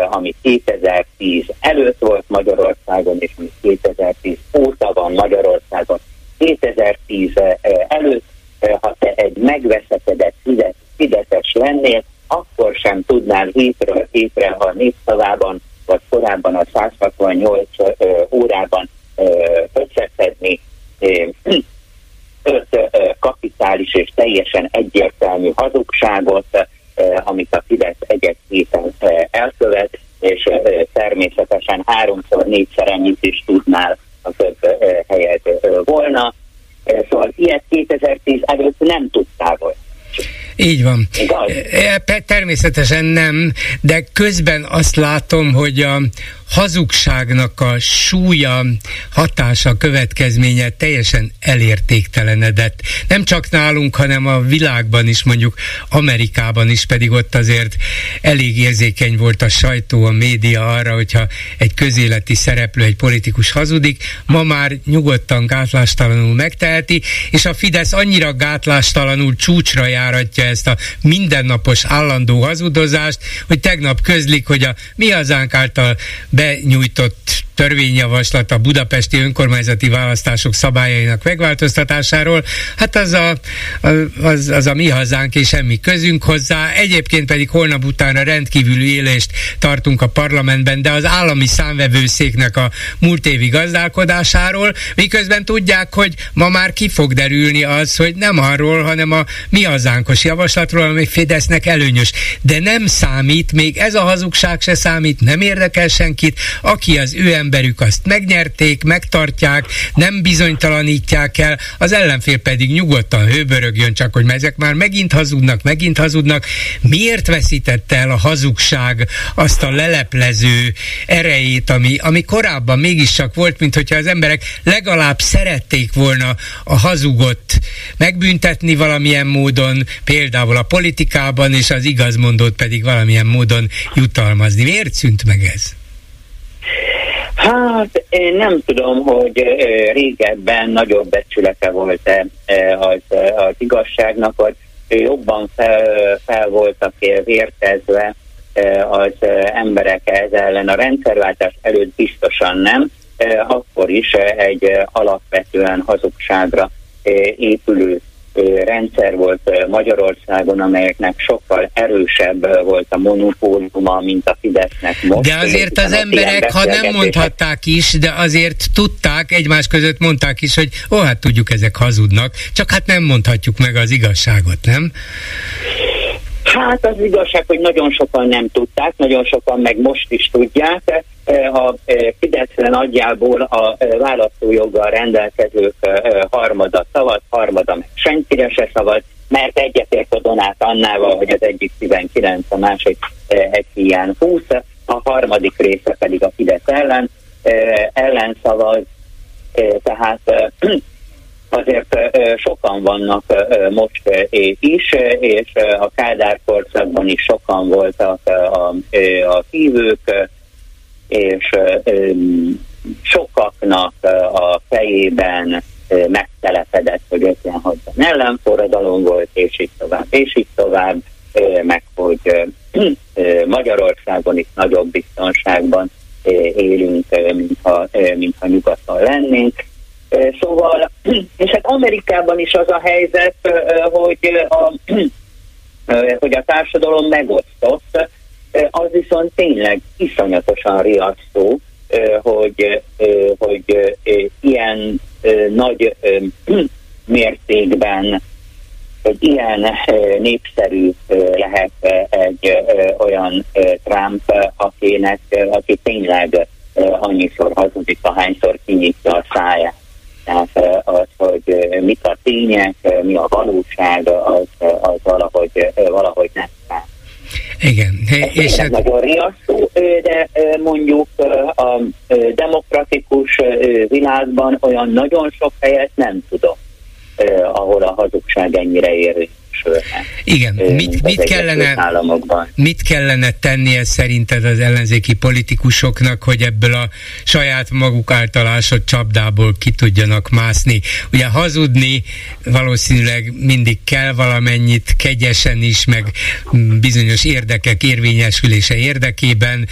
ami 2010 előtt volt Magyarországon, és ami 2010 óta van Magyarországon. 2010 előtt, ha te egy megveszekedett Fideszes lennél, akkor sem tudnál hétről hétre, ha népszavában, vagy korábban a 168 órában összeszedni öt kapitális és teljesen egyértelmű hazugságot, amit a Fidesz egyet héten elkövet, és természetesen háromszor, négyszer ennyit is tudnál a több helyet volna. Szóval ilyet 2010 előtt nem tudtál volna. Így van. Természetesen nem, de közben azt látom, hogy a hazugságnak a súlya, hatása, következménye teljesen elértéktelenedett. Nem csak nálunk, hanem a világban is, mondjuk Amerikában is, pedig ott azért elég érzékeny volt a sajtó, a média arra, hogyha egy közéleti szereplő, egy politikus hazudik, ma már nyugodtan, gátlástalanul megteheti, és a Fidesz annyira gátlástalanul csúcsra járatja ezt a mindennapos állandó hazudozást, hogy tegnap közlik, hogy a mi hazánk által benyújtott törvényjavaslat a budapesti önkormányzati választások szabályainak megváltoztatásáról, hát az a, az, az a mi hazánk és semmi közünk hozzá. Egyébként pedig holnap utána rendkívüli élést tartunk a parlamentben, de az állami számvevőszéknek a múlt évi gazdálkodásáról, miközben tudják, hogy ma már ki fog derülni az, hogy nem arról, hanem a mi hazánkos javaslatról, ami Fidesznek előnyös. De nem számít, még ez a hazugság se számít, nem érdekel senkit, aki az ő emberük azt megnyerték, megtartják, nem bizonytalanítják el, az ellenfél pedig nyugodtan hőbörögjön, csak hogy ezek már megint hazudnak, megint hazudnak. Miért veszítette el a hazugság azt a leleplező erejét, ami, ami korábban mégiscsak volt, mint hogyha az emberek legalább szerették volna a hazugot megbüntetni valamilyen módon, például a politikában, és az igazmondót pedig valamilyen módon jutalmazni. Miért szűnt meg ez? Hát én nem tudom, hogy régebben nagyobb becsülete volt-e az, az igazságnak, vagy jobban fel, fel voltak vértezve az emberek ez ellen. A rendszerváltás előtt biztosan nem, akkor is egy alapvetően hazugságra épülő rendszer volt Magyarországon, amelyeknek sokkal erősebb volt a monopóliuma, mint a Fidesznek most. De azért az emberek, ha nem mondhatták is, de azért tudták, egymás között mondták is, hogy ó, hát tudjuk, ezek hazudnak, csak hát nem mondhatjuk meg az igazságot, nem? Hát az igazság, hogy nagyon sokan nem tudták, nagyon sokan meg most is tudják. A Fidesz nagyjából a választójoggal rendelkezők harmada szavaz, harmada meg senkire se szavaz, mert egyetért a Donát Annával, hogy az egyik 19, a másik egy hiány 20, a harmadik része pedig a Fidesz ellen, ellen szavaz, tehát azért sokan vannak most is, és a Kádár korszakban is sokan voltak a, a hívők, és sokaknak a fejében megtelepedett, hogy 56-ban ellenforradalom volt, és így tovább, és így tovább, meg hogy Magyarországon is nagyobb biztonságban élünk, mintha, mintha nyugaton lennénk. Szóval, és hát Amerikában is az a helyzet, hogy a, hogy a társadalom megosztott, az viszont tényleg iszonyatosan riasztó, hogy, hogy ilyen nagy mértékben hogy ilyen népszerű lehet egy olyan Trump, akinek, aki tényleg annyiszor hazudik, ahányszor kinyitja a száját. Tehát az, hogy mik a tények, mi a valóság, az, az valahogy, valahogy nem Igen. És hát... nagyon riasztó, de mondjuk a demokratikus világban olyan nagyon sok helyet nem tudom, ahol a hazugság ennyire érvényes. Érvényesülne. Igen, mit, mit, kellene, államokban. mit kellene tennie szerinted az ellenzéki politikusoknak, hogy ebből a saját maguk által ásott csapdából ki tudjanak mászni? Ugye hazudni valószínűleg mindig kell valamennyit, kegyesen is, meg bizonyos érdekek érvényesülése érdekében,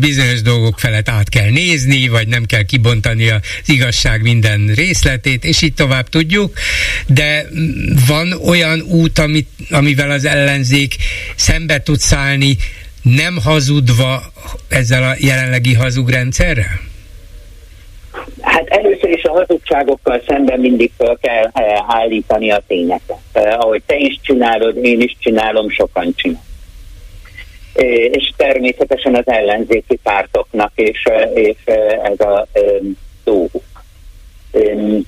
bizonyos dolgok felett át kell nézni, vagy nem kell kibontani az igazság minden részletét, és így tovább tudjuk, de van olyan út, amit, amivel az ellenzék szembe tud szállni, nem hazudva ezzel a jelenlegi hazugrendszerrel? Hát először is a hazugságokkal szemben mindig fel kell eh, állítani a tényeket. Eh, ahogy te is csinálod, én is csinálom, sokan csinálom. Eh, és természetesen az ellenzéki pártoknak és, és ez a dolguk.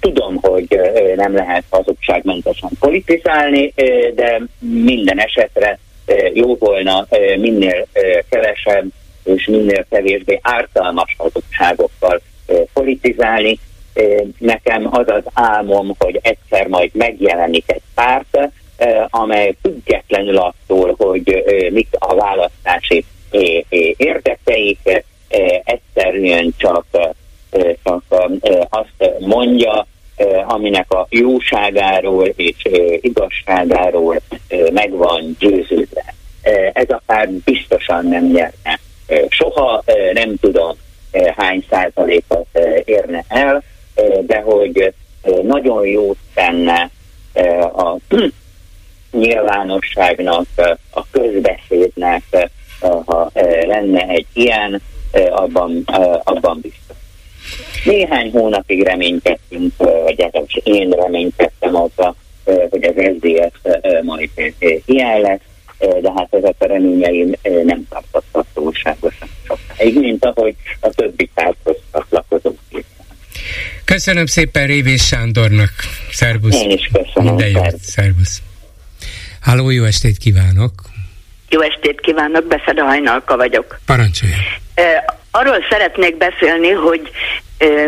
Tudom, hogy nem lehet hazugságmentesen politizálni, de minden esetre jó volna minél kevesebb és minél kevésbé ártalmas hazugságokkal politizálni. Nekem az az álmom, hogy egyszer majd megjelenik egy párt, amely függetlenül attól, hogy mik a választási érdekeik, egyszerűen csak azt mondja, aminek a jóságáról és igazságáról meg van győződve. Ez a párt biztosan nem nyerne. Soha nem tudom, hány százalékot érne el, de hogy nagyon jót tenne a nyilvánosságnak, a közbeszédnek, ha lenne egy ilyen, abban, abban biztos. Néhány hónapig reménykedtünk, vagy legalábbis én reménykedtem abba, hogy az SZDSZ majd ilyen lesz, de hát ezek a reményeim nem tartottak túlságosan sokáig, mint ahogy a többi párthoz csatlakozók Köszönöm szépen Révés Sándornak. Szervusz. Én is köszönöm. Minden jót. Szervusz. Háló, jó estét kívánok. Jó estét kívánok, Beszeda Hajnalka vagyok. Parancsolja. Arról szeretnék beszélni, hogy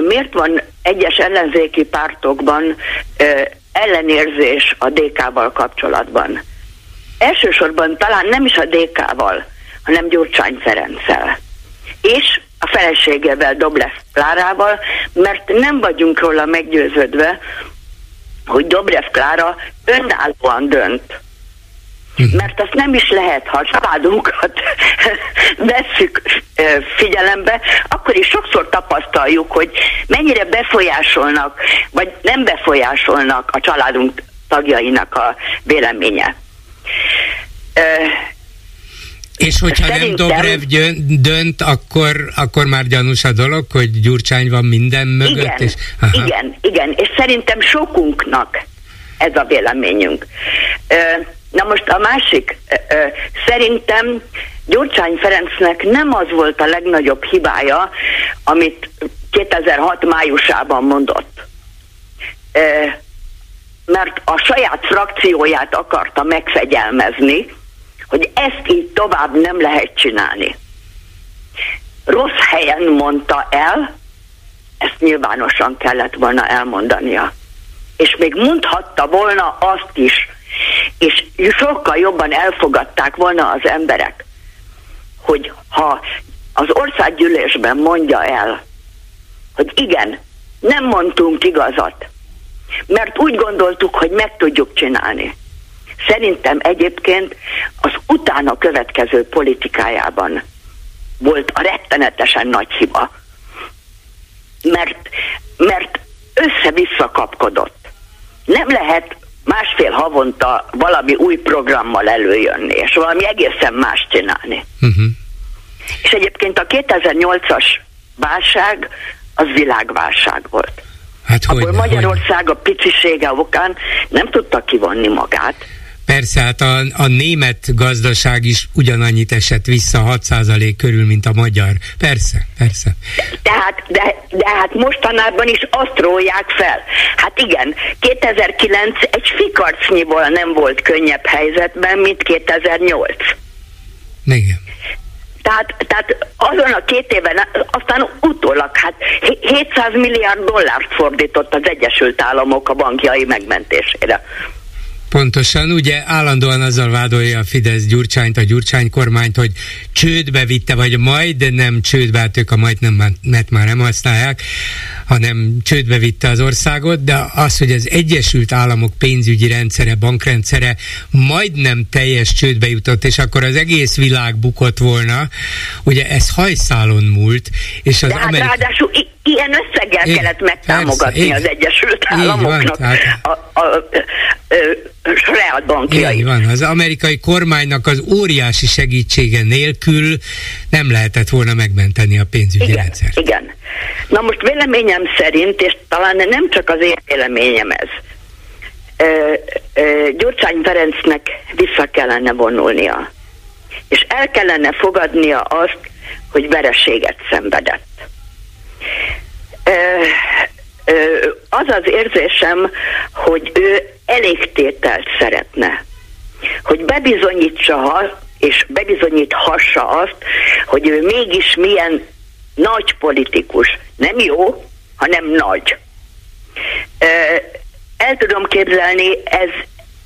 miért van egyes ellenzéki pártokban ellenérzés a DK-val kapcsolatban. Elsősorban talán nem is a DK-val, hanem Gyurcsány Ferenccel. És a feleségével, Dobrev Klárával, mert nem vagyunk róla meggyőződve, hogy Dobrev Klára önállóan dönt. Mhm. Mert azt nem is lehet, ha a családunkat vesszük figyelembe, akkor is sokszor tapasztaljuk, hogy mennyire befolyásolnak, vagy nem befolyásolnak a családunk tagjainak a véleménye. És hogyha Szerintem... nem Dobrev dönt, akkor, akkor már gyanús a dolog, hogy Gyurcsány van minden mögött? Igen, és, aha. igen, igen, és szerintem sokunknak ez a véleményünk. Na most a másik, szerintem Gyurcsány Ferencnek nem az volt a legnagyobb hibája, amit 2006 májusában mondott. Mert a saját frakcióját akarta megfegyelmezni, hogy ezt így tovább nem lehet csinálni. Rossz helyen mondta el, ezt nyilvánosan kellett volna elmondania. És még mondhatta volna azt is, és sokkal jobban elfogadták volna az emberek, hogy ha az országgyűlésben mondja el, hogy igen, nem mondtunk igazat, mert úgy gondoltuk, hogy meg tudjuk csinálni. Szerintem egyébként az utána következő politikájában volt a rettenetesen nagy hiba. Mert, mert össze-vissza kapkodott. Nem lehet másfél havonta valami új programmal előjönni, és valami egészen más csinálni. Uh-huh. És egyébként a 2008-as válság az világválság volt. Hát Abból hogy, Magyarország hogy... a picisége okán nem tudta kivonni magát. Persze, hát a, a német gazdaság is ugyanannyit esett vissza 6% körül, mint a magyar. Persze, persze. Tehát, de, de hát mostanában is azt rólják fel. Hát igen, 2009 egy fikarcnyiból nem volt könnyebb helyzetben, mint 2008. Igen. Tehát, tehát azon a két éven, aztán utólag, hát 700 milliárd dollárt fordított az Egyesült Államok a bankjai megmentésére. Pontosan, ugye állandóan azzal vádolja a Fidesz Gyurcsányt, a Gyurcsány kormányt, hogy csődbe vitte, vagy majd nem csődbe, hát ők a majd nem, mert már nem használják, hanem csődbe vitte az országot, de az, hogy az Egyesült Államok pénzügyi rendszere, bankrendszere majdnem teljes csődbe jutott, és akkor az egész világ bukott volna, ugye ez hajszálon múlt, és az de hát Amerik- ráadásul ilyen összeggel én, kellett megtámogatni persze, az Egyesült Államoknak van, tehát... a, a, a, a saját bankjait. van, az amerikai kormánynak az óriási segítsége nélkül nem lehetett volna megmenteni a pénzügyi igen, rendszer. Igen. Na most véleményem szerint, és talán nem csak az én véleményem ez, Gyurcsány Ferencnek vissza kellene vonulnia. És el kellene fogadnia azt, hogy vereséget szenvedett az az érzésem, hogy ő elégtételt szeretne. Hogy bebizonyítsa és bebizonyíthassa azt, hogy ő mégis milyen nagy politikus. Nem jó, hanem nagy. El tudom képzelni, ez,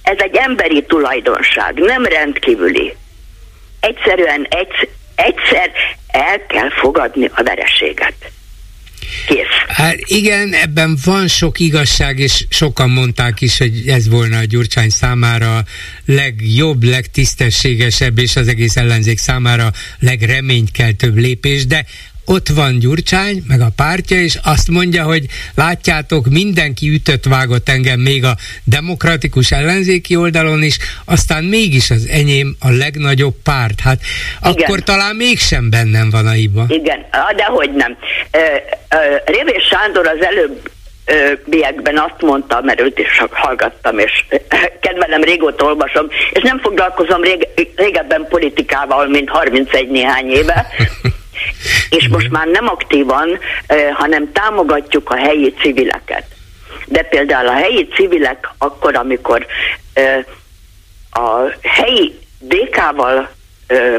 ez egy emberi tulajdonság, nem rendkívüli. Egyszerűen egy, egyszer el kell fogadni a vereséget. Kész. Hát igen, ebben van sok igazság, és sokan mondták is, hogy ez volna a Gyurcsány számára legjobb, legtisztességesebb, és az egész ellenzék számára legreménykeltőbb lépés, de ott van Gyurcsány, meg a pártja, és azt mondja, hogy látjátok, mindenki ütött vágott engem még a demokratikus ellenzéki oldalon is, aztán mégis az enyém a legnagyobb párt. Hát Igen. akkor talán mégsem bennem van a hiba. Igen, de hogy nem. Révés Sándor az előbb biekben azt mondta, mert őt is hallgattam, és kedvelem, régóta olvasom, és nem foglalkozom rég, régebben politikával, mint 31 néhány éve, és most már nem aktívan, hanem támogatjuk a helyi civileket. De például a helyi civilek akkor, amikor a helyi DK-val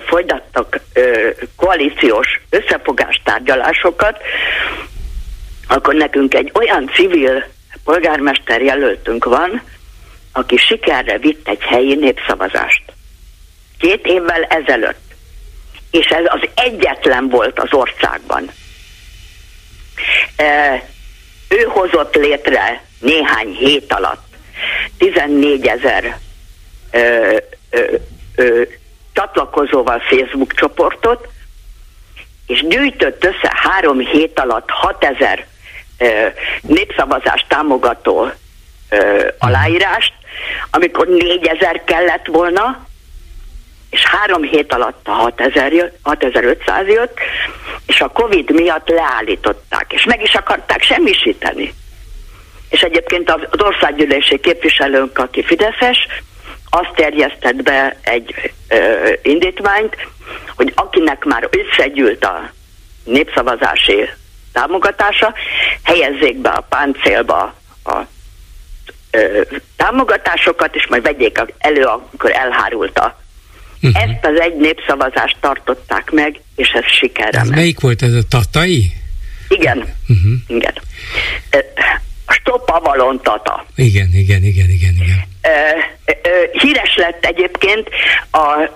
folytattak koalíciós összefogástárgyalásokat, akkor nekünk egy olyan civil polgármester jelöltünk van, aki sikerre vitt egy helyi népszavazást. Két évvel ezelőtt és ez az egyetlen volt az országban. Ő hozott létre néhány hét alatt 14 ezer csatlakozóval Facebook csoportot, és gyűjtött össze három hét alatt 6 ezer népszavazást támogató ö, aláírást, amikor 4000 kellett volna, és három hét alatt a 6000 jött, 6500 jött, és a Covid miatt leállították, és meg is akarták semmisíteni. És egyébként az országgyűlési képviselőnk, aki Fideszes, azt terjesztett be egy ö, indítványt, hogy akinek már összegyűlt a népszavazási támogatása, helyezzék be a páncélba a ö, támogatásokat, és majd vegyék elő, amikor elhárult a Uh-huh. Ezt az egy népszavazást tartották meg, és ez sikerre ez Melyik volt ez a tatai? Igen, uh-huh. igen. Stop Avalon Tata. Igen, igen, igen, igen, igen. Híres lett egyébként a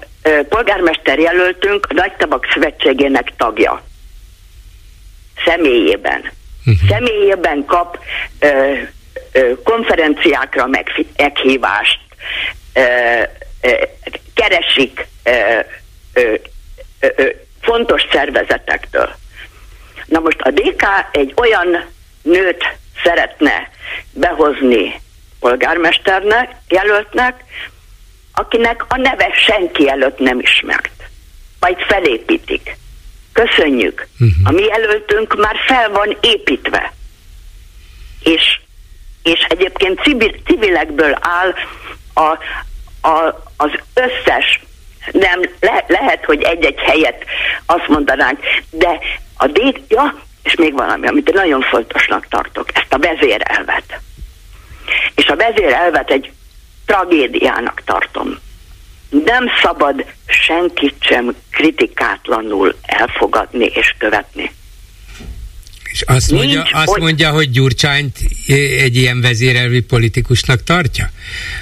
polgármester jelöltünk a Nagy Tabak Szövetségének tagja. Személyében. Uh-huh. Személyében kap ö, ö, konferenciákra meghívást, ö, keresik ö, ö, ö, fontos szervezetektől. Na most a DK egy olyan nőt szeretne behozni polgármesternek, jelöltnek, akinek a neve senki előtt nem ismert. Majd felépítik. Köszönjük. Uh-huh. A mi jelöltünk már fel van építve. És, és egyébként civil, civilekből áll a, a, az összes, nem le, lehet, hogy egy-egy helyet azt mondanánk, de a D, ja, és még valami, amit nagyon fontosnak tartok, ezt a vezérelvet. És a vezérelvet egy tragédiának tartom. Nem szabad senkit sem kritikátlanul elfogadni és követni. És azt mondja, Nincs azt oly- mondja, hogy Gyurcsányt egy ilyen vezérelvi politikusnak tartja?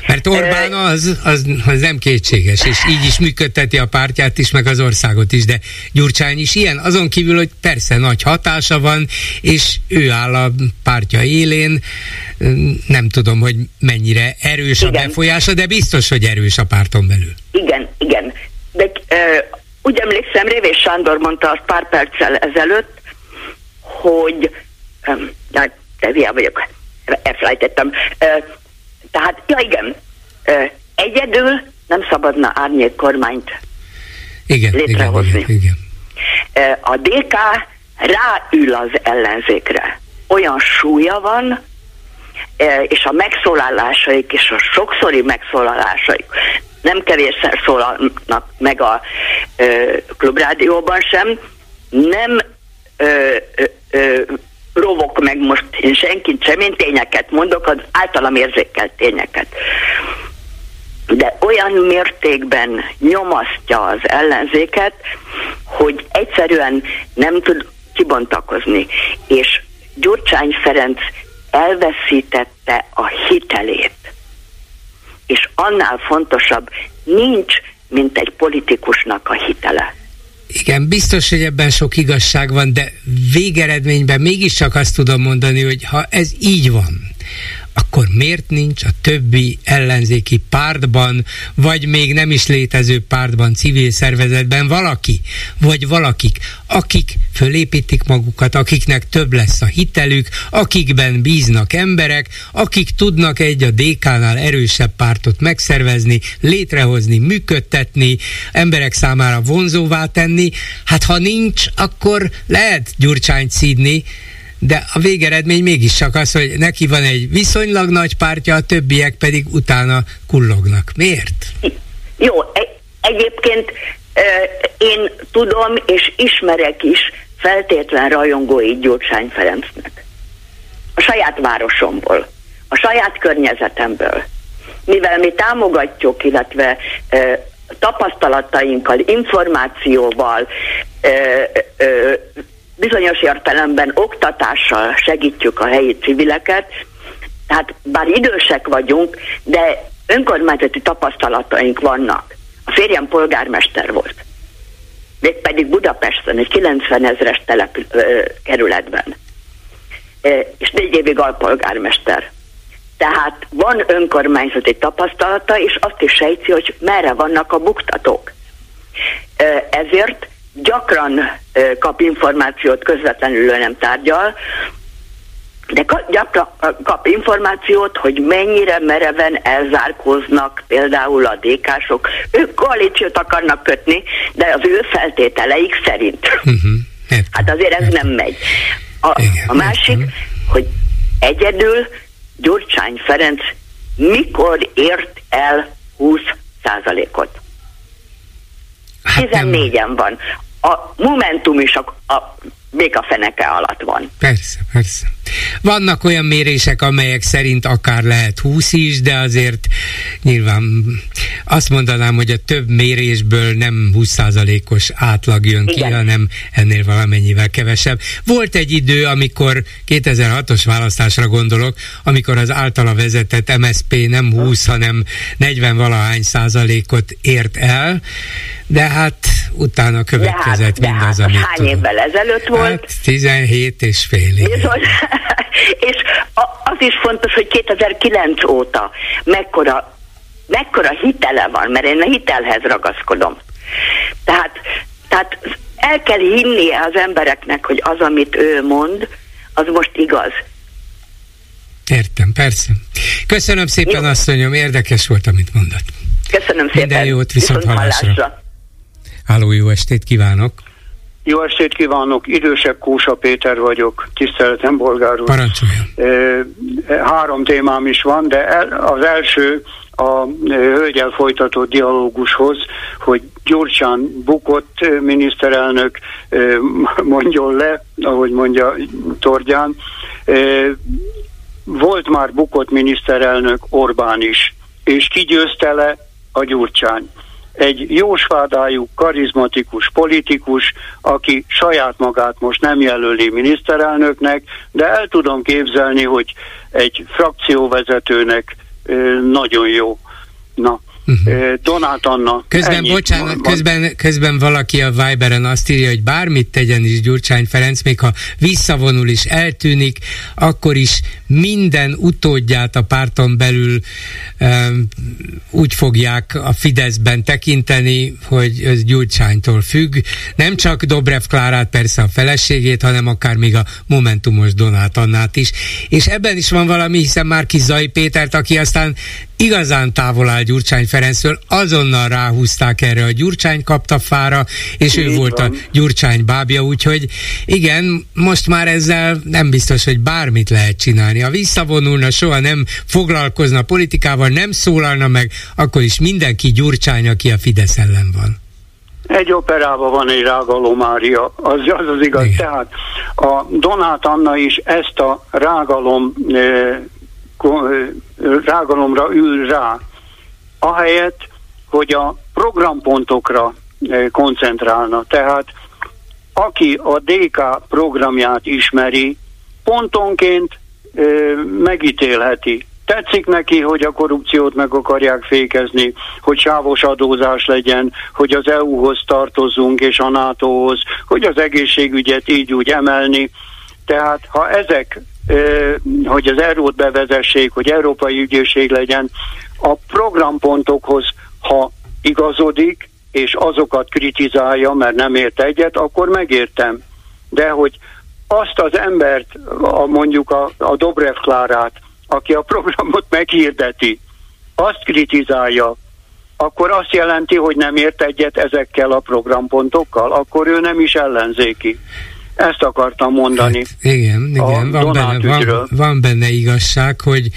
Mert Orbán az, az, az nem kétséges, és így is működteti a pártját is, meg az országot is, de Gyurcsány is ilyen, azon kívül, hogy persze nagy hatása van, és ő áll a pártja élén, nem tudom, hogy mennyire erős a Igen. befolyása, de biztos, hogy erős a párton belül. Igen, igen. De ö, úgy emlékszem, Révés Sándor mondta azt pár perccel ezelőtt, hogy na, de hülye vagyok, elfelejtettem. Tehát, ja igen, egyedül nem szabadna árnyék kormányt Igen, igen, Létrehozni. igen, igen. Ö, A DK ráül az ellenzékre. Olyan súlya van, és a megszólalásaik, és a sokszori megszólalásaik nem kevésszer szólalnak meg a ö, klubrádióban sem, nem ö, ö, ö, rovok meg most én senkit sem, én tényeket mondok, az általam érzékelt tényeket de olyan mértékben nyomasztja az ellenzéket, hogy egyszerűen nem tud kibontakozni. És Gyurcsány Ferenc elveszítette a hitelét. És annál fontosabb, nincs, mint egy politikusnak a hitele. Igen, biztos, hogy ebben sok igazság van, de végeredményben mégiscsak azt tudom mondani, hogy ha ez így van, akkor miért nincs a többi ellenzéki pártban, vagy még nem is létező pártban, civil szervezetben valaki, vagy valakik, akik fölépítik magukat, akiknek több lesz a hitelük, akikben bíznak emberek, akik tudnak egy a DK-nál erősebb pártot megszervezni, létrehozni, működtetni, emberek számára vonzóvá tenni. Hát ha nincs, akkor lehet Gyurcsányt szídni, de a végeredmény mégis csak az, hogy neki van egy viszonylag nagy pártja, a többiek pedig utána kullognak. Miért? Jó, egyébként én tudom és ismerek is feltétlen rajongói Gyurcsány Ferencnek. A saját városomból, a saját környezetemből. Mivel mi támogatjuk, illetve tapasztalatainkkal, információval, bizonyos értelemben oktatással segítjük a helyi civileket, tehát bár idősek vagyunk, de önkormányzati tapasztalataink vannak. A férjem polgármester volt. Mégpedig Budapesten, egy 90 ezres telep, ö, kerületben. Ö, és négy évig alpolgármester. Tehát van önkormányzati tapasztalata, és azt is sejti, hogy merre vannak a buktatók. Ezért gyakran kap információt, közvetlenül ő nem tárgyal, de gyakran kap információt, hogy mennyire mereven elzárkóznak például a DK-sok. Ők koalíciót akarnak kötni, de az ő feltételeik szerint. Uh-huh. Hát azért ez nem megy. A, a másik, hogy egyedül Gyurcsány Ferenc mikor ért el 20 százalékot? 14-en van. A Momentum is a, a békafeneke alatt van. Persze, persze. Vannak olyan mérések, amelyek szerint akár lehet 20 is, de azért nyilván azt mondanám, hogy a több mérésből nem 20%-os átlag jön ki, Igen. hanem ennél valamennyivel kevesebb. Volt egy idő, amikor 2006-os választásra gondolok, amikor az általa vezetett MSP nem 20, hanem 40 valahány százalékot ért el, de hát utána következett de mindaz, hát amit hány évvel ezelőtt volt? Hát 17 és fél év. Bizony. és az is fontos, hogy 2009 óta mekkora, mekkora hitele van, mert én a hitelhez ragaszkodom. Tehát, tehát el kell hinnie az embereknek, hogy az, amit ő mond, az most igaz. Értem, persze. Köszönöm szépen, Jó. asszonyom, érdekes volt, amit mondott. Köszönöm szépen. Minden jót, viszont hallásra. Háló, jó estét kívánok! Jó estét kívánok, idősebb Kósa Péter vagyok, tiszteletem bolgár úr. Parancsoljon! Három témám is van, de el- az első a hölgyel folytatott dialógushoz, hogy Gyurcsán bukott miniszterelnök mondjon le, ahogy mondja Tordján. Volt már bukott miniszterelnök Orbán is, és ki győzte le a Gyurcsány. Egy jósvádájú, karizmatikus politikus, aki saját magát most nem jelöli miniszterelnöknek, de el tudom képzelni, hogy egy frakcióvezetőnek nagyon jó. Na, Uh-huh. Donát Anna. Közben, bocsánat, van. közben, közben valaki a Viberen azt írja, hogy bármit tegyen is Gyurcsány Ferenc, még ha visszavonul is eltűnik, akkor is minden utódját a párton belül um, úgy fogják a Fideszben tekinteni, hogy ez Gyurcsánytól függ. Nem csak Dobrev Klárát, persze a feleségét, hanem akár még a Momentumos Donát Annát is. És ebben is van valami, hiszen már Zai Pétert, aki aztán igazán távol áll Gyurcsány Ferencről, azonnal ráhúzták erre a Gyurcsány kapta fára, és ő volt van. a Gyurcsány bábja, úgyhogy igen, most már ezzel nem biztos, hogy bármit lehet csinálni. Ha visszavonulna, soha nem foglalkozna politikával, nem szólalna meg, akkor is mindenki Gyurcsány, aki a Fidesz ellen van. Egy operában van egy Rágaló Mária, az az, az igaz. Igen. Tehát a Donát Anna is ezt a rágalom eh, rágalomra ül rá, ahelyett, hogy a programpontokra koncentrálna. Tehát aki a DK programját ismeri, pontonként megítélheti. Tetszik neki, hogy a korrupciót meg akarják fékezni, hogy sávos adózás legyen, hogy az EU-hoz tartozzunk és a NATO-hoz, hogy az egészségügyet így úgy emelni. Tehát ha ezek hogy az eurót bevezessék, hogy európai ügyészség legyen, a programpontokhoz, ha igazodik, és azokat kritizálja, mert nem ért egyet, akkor megértem. De hogy azt az embert, a, mondjuk a, a Dobrev Klárát, aki a programot meghirdeti, azt kritizálja, akkor azt jelenti, hogy nem ért egyet ezekkel a programpontokkal, akkor ő nem is ellenzéki. Ezt akartam mondani. Hát, igen, igen, van benne, van, van benne igazság, hogy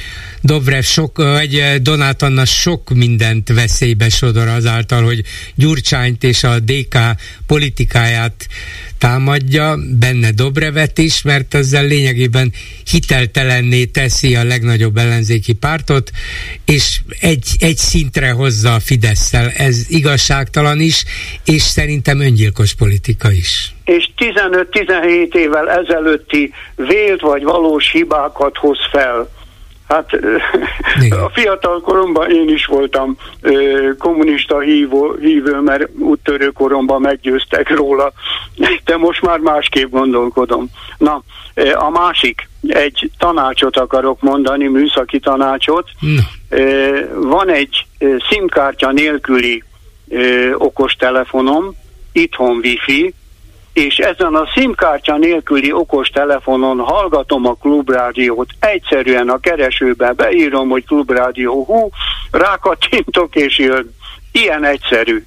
Dobrev sok, vagy Donát Anna sok mindent veszélybe sodor azáltal, hogy Gyurcsányt és a DK politikáját támadja, benne Dobrevet is, mert ezzel lényegében hiteltelenné teszi a legnagyobb ellenzéki pártot, és egy, egy szintre hozza a fidesz Ez igazságtalan is, és szerintem öngyilkos politika is. És 15-17 évvel ezelőtti vélt vagy valós hibákat hoz fel Hát Igen. a fiatal koromban én is voltam kommunista hívó, hívő, mert úttörő koromban meggyőztek róla, de most már másképp gondolkodom. Na, a másik, egy tanácsot akarok mondani, műszaki tanácsot. Na. Van egy SIM-kártya nélküli okostelefonom, itthon wifi, és ezen a SIM-kártya nélküli okos telefonon hallgatom a klubrádiót, egyszerűen a keresőbe beírom, hogy klubrádió, hú, rákattintok és jön. Ilyen egyszerű.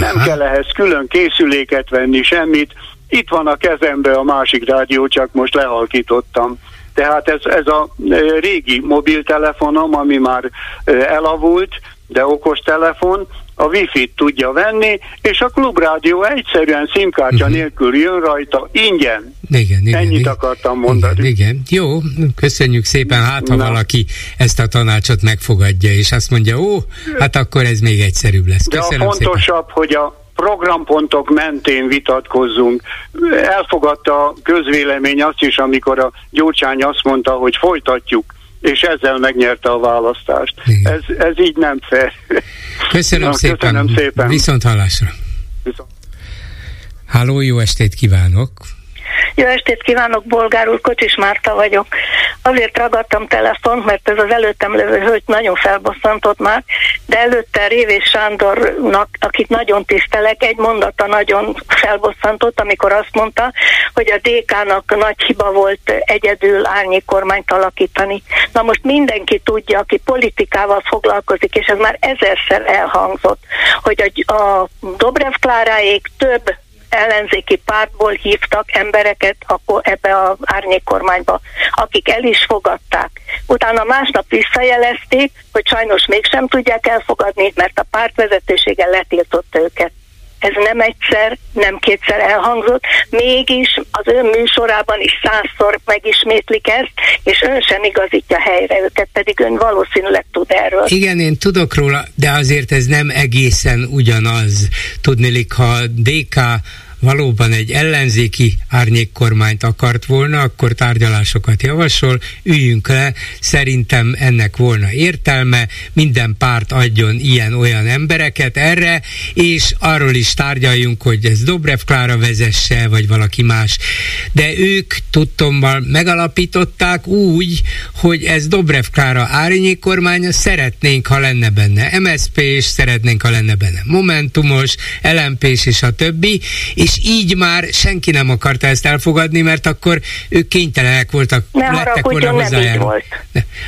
Nem kell ehhez külön készüléket venni, semmit. Itt van a kezembe a másik rádió, csak most lehalkítottam. Tehát ez, ez a e, régi mobiltelefonom, ami már e, elavult, de okos telefon, a wifi-t tudja venni, és a klubrádió egyszerűen szimkártya uh-huh. nélkül jön rajta, ingyen. Igen, igen. Ennyit igen, akartam mondani. Igen, igen. Jó, köszönjük szépen, hát ha Na. valaki ezt a tanácsot megfogadja, és azt mondja, ó, hát akkor ez még egyszerűbb lesz. Köszönöm De a fontosabb, szépen. hogy a programpontok mentén vitatkozzunk. Elfogadta a közvélemény azt is, amikor a Gyurcsány azt mondta, hogy folytatjuk és ezzel megnyerte a választást. Ez, ez így nem fair. Köszönöm, Na, szépen. köszönöm szépen. Viszont hallásra. Viszont. Háló, jó estét kívánok! Jó estét kívánok, bolgár úr, Kocsis Márta vagyok. Azért ragadtam telefont, mert ez az előttem levő hölgy nagyon felbosszantott már, de előtte Révés Sándornak, akit nagyon tisztelek, egy mondata nagyon felbosszantott, amikor azt mondta, hogy a DK-nak nagy hiba volt egyedül árnyék kormányt alakítani. Na most mindenki tudja, aki politikával foglalkozik, és ez már ezerszer elhangzott, hogy a, a Dobrev Kláráék több ellenzéki pártból hívtak embereket akkor ebbe a árnyékkormányba, akik el is fogadták. Utána másnap visszajelezték, hogy sajnos mégsem tudják elfogadni, mert a párt vezetősége letiltotta őket. ez nem egyszer, nem kétszer elhangzott, mégis az ön műsorában is százszor megismétlik ezt, és ön sem igazítja helyre őket, pedig ön valószínűleg tud erről. Igen, én tudok róla, de azért ez nem egészen ugyanaz. Tudnélik, ha DK valóban egy ellenzéki árnyékkormányt akart volna, akkor tárgyalásokat javasol, üljünk le, szerintem ennek volna értelme, minden párt adjon ilyen-olyan embereket erre, és arról is tárgyaljunk, hogy ez Dobrev Klára vezesse, vagy valaki más. De ők tudtommal megalapították úgy, hogy ez Dobrev Klára árnyékkormánya, szeretnénk, ha lenne benne MSZP, és szeretnénk, ha lenne benne Momentumos, lmp és a többi, és és így már senki nem akarta ezt elfogadni, mert akkor ők kénytelenek voltak, ne lettek volna hozzájárulni.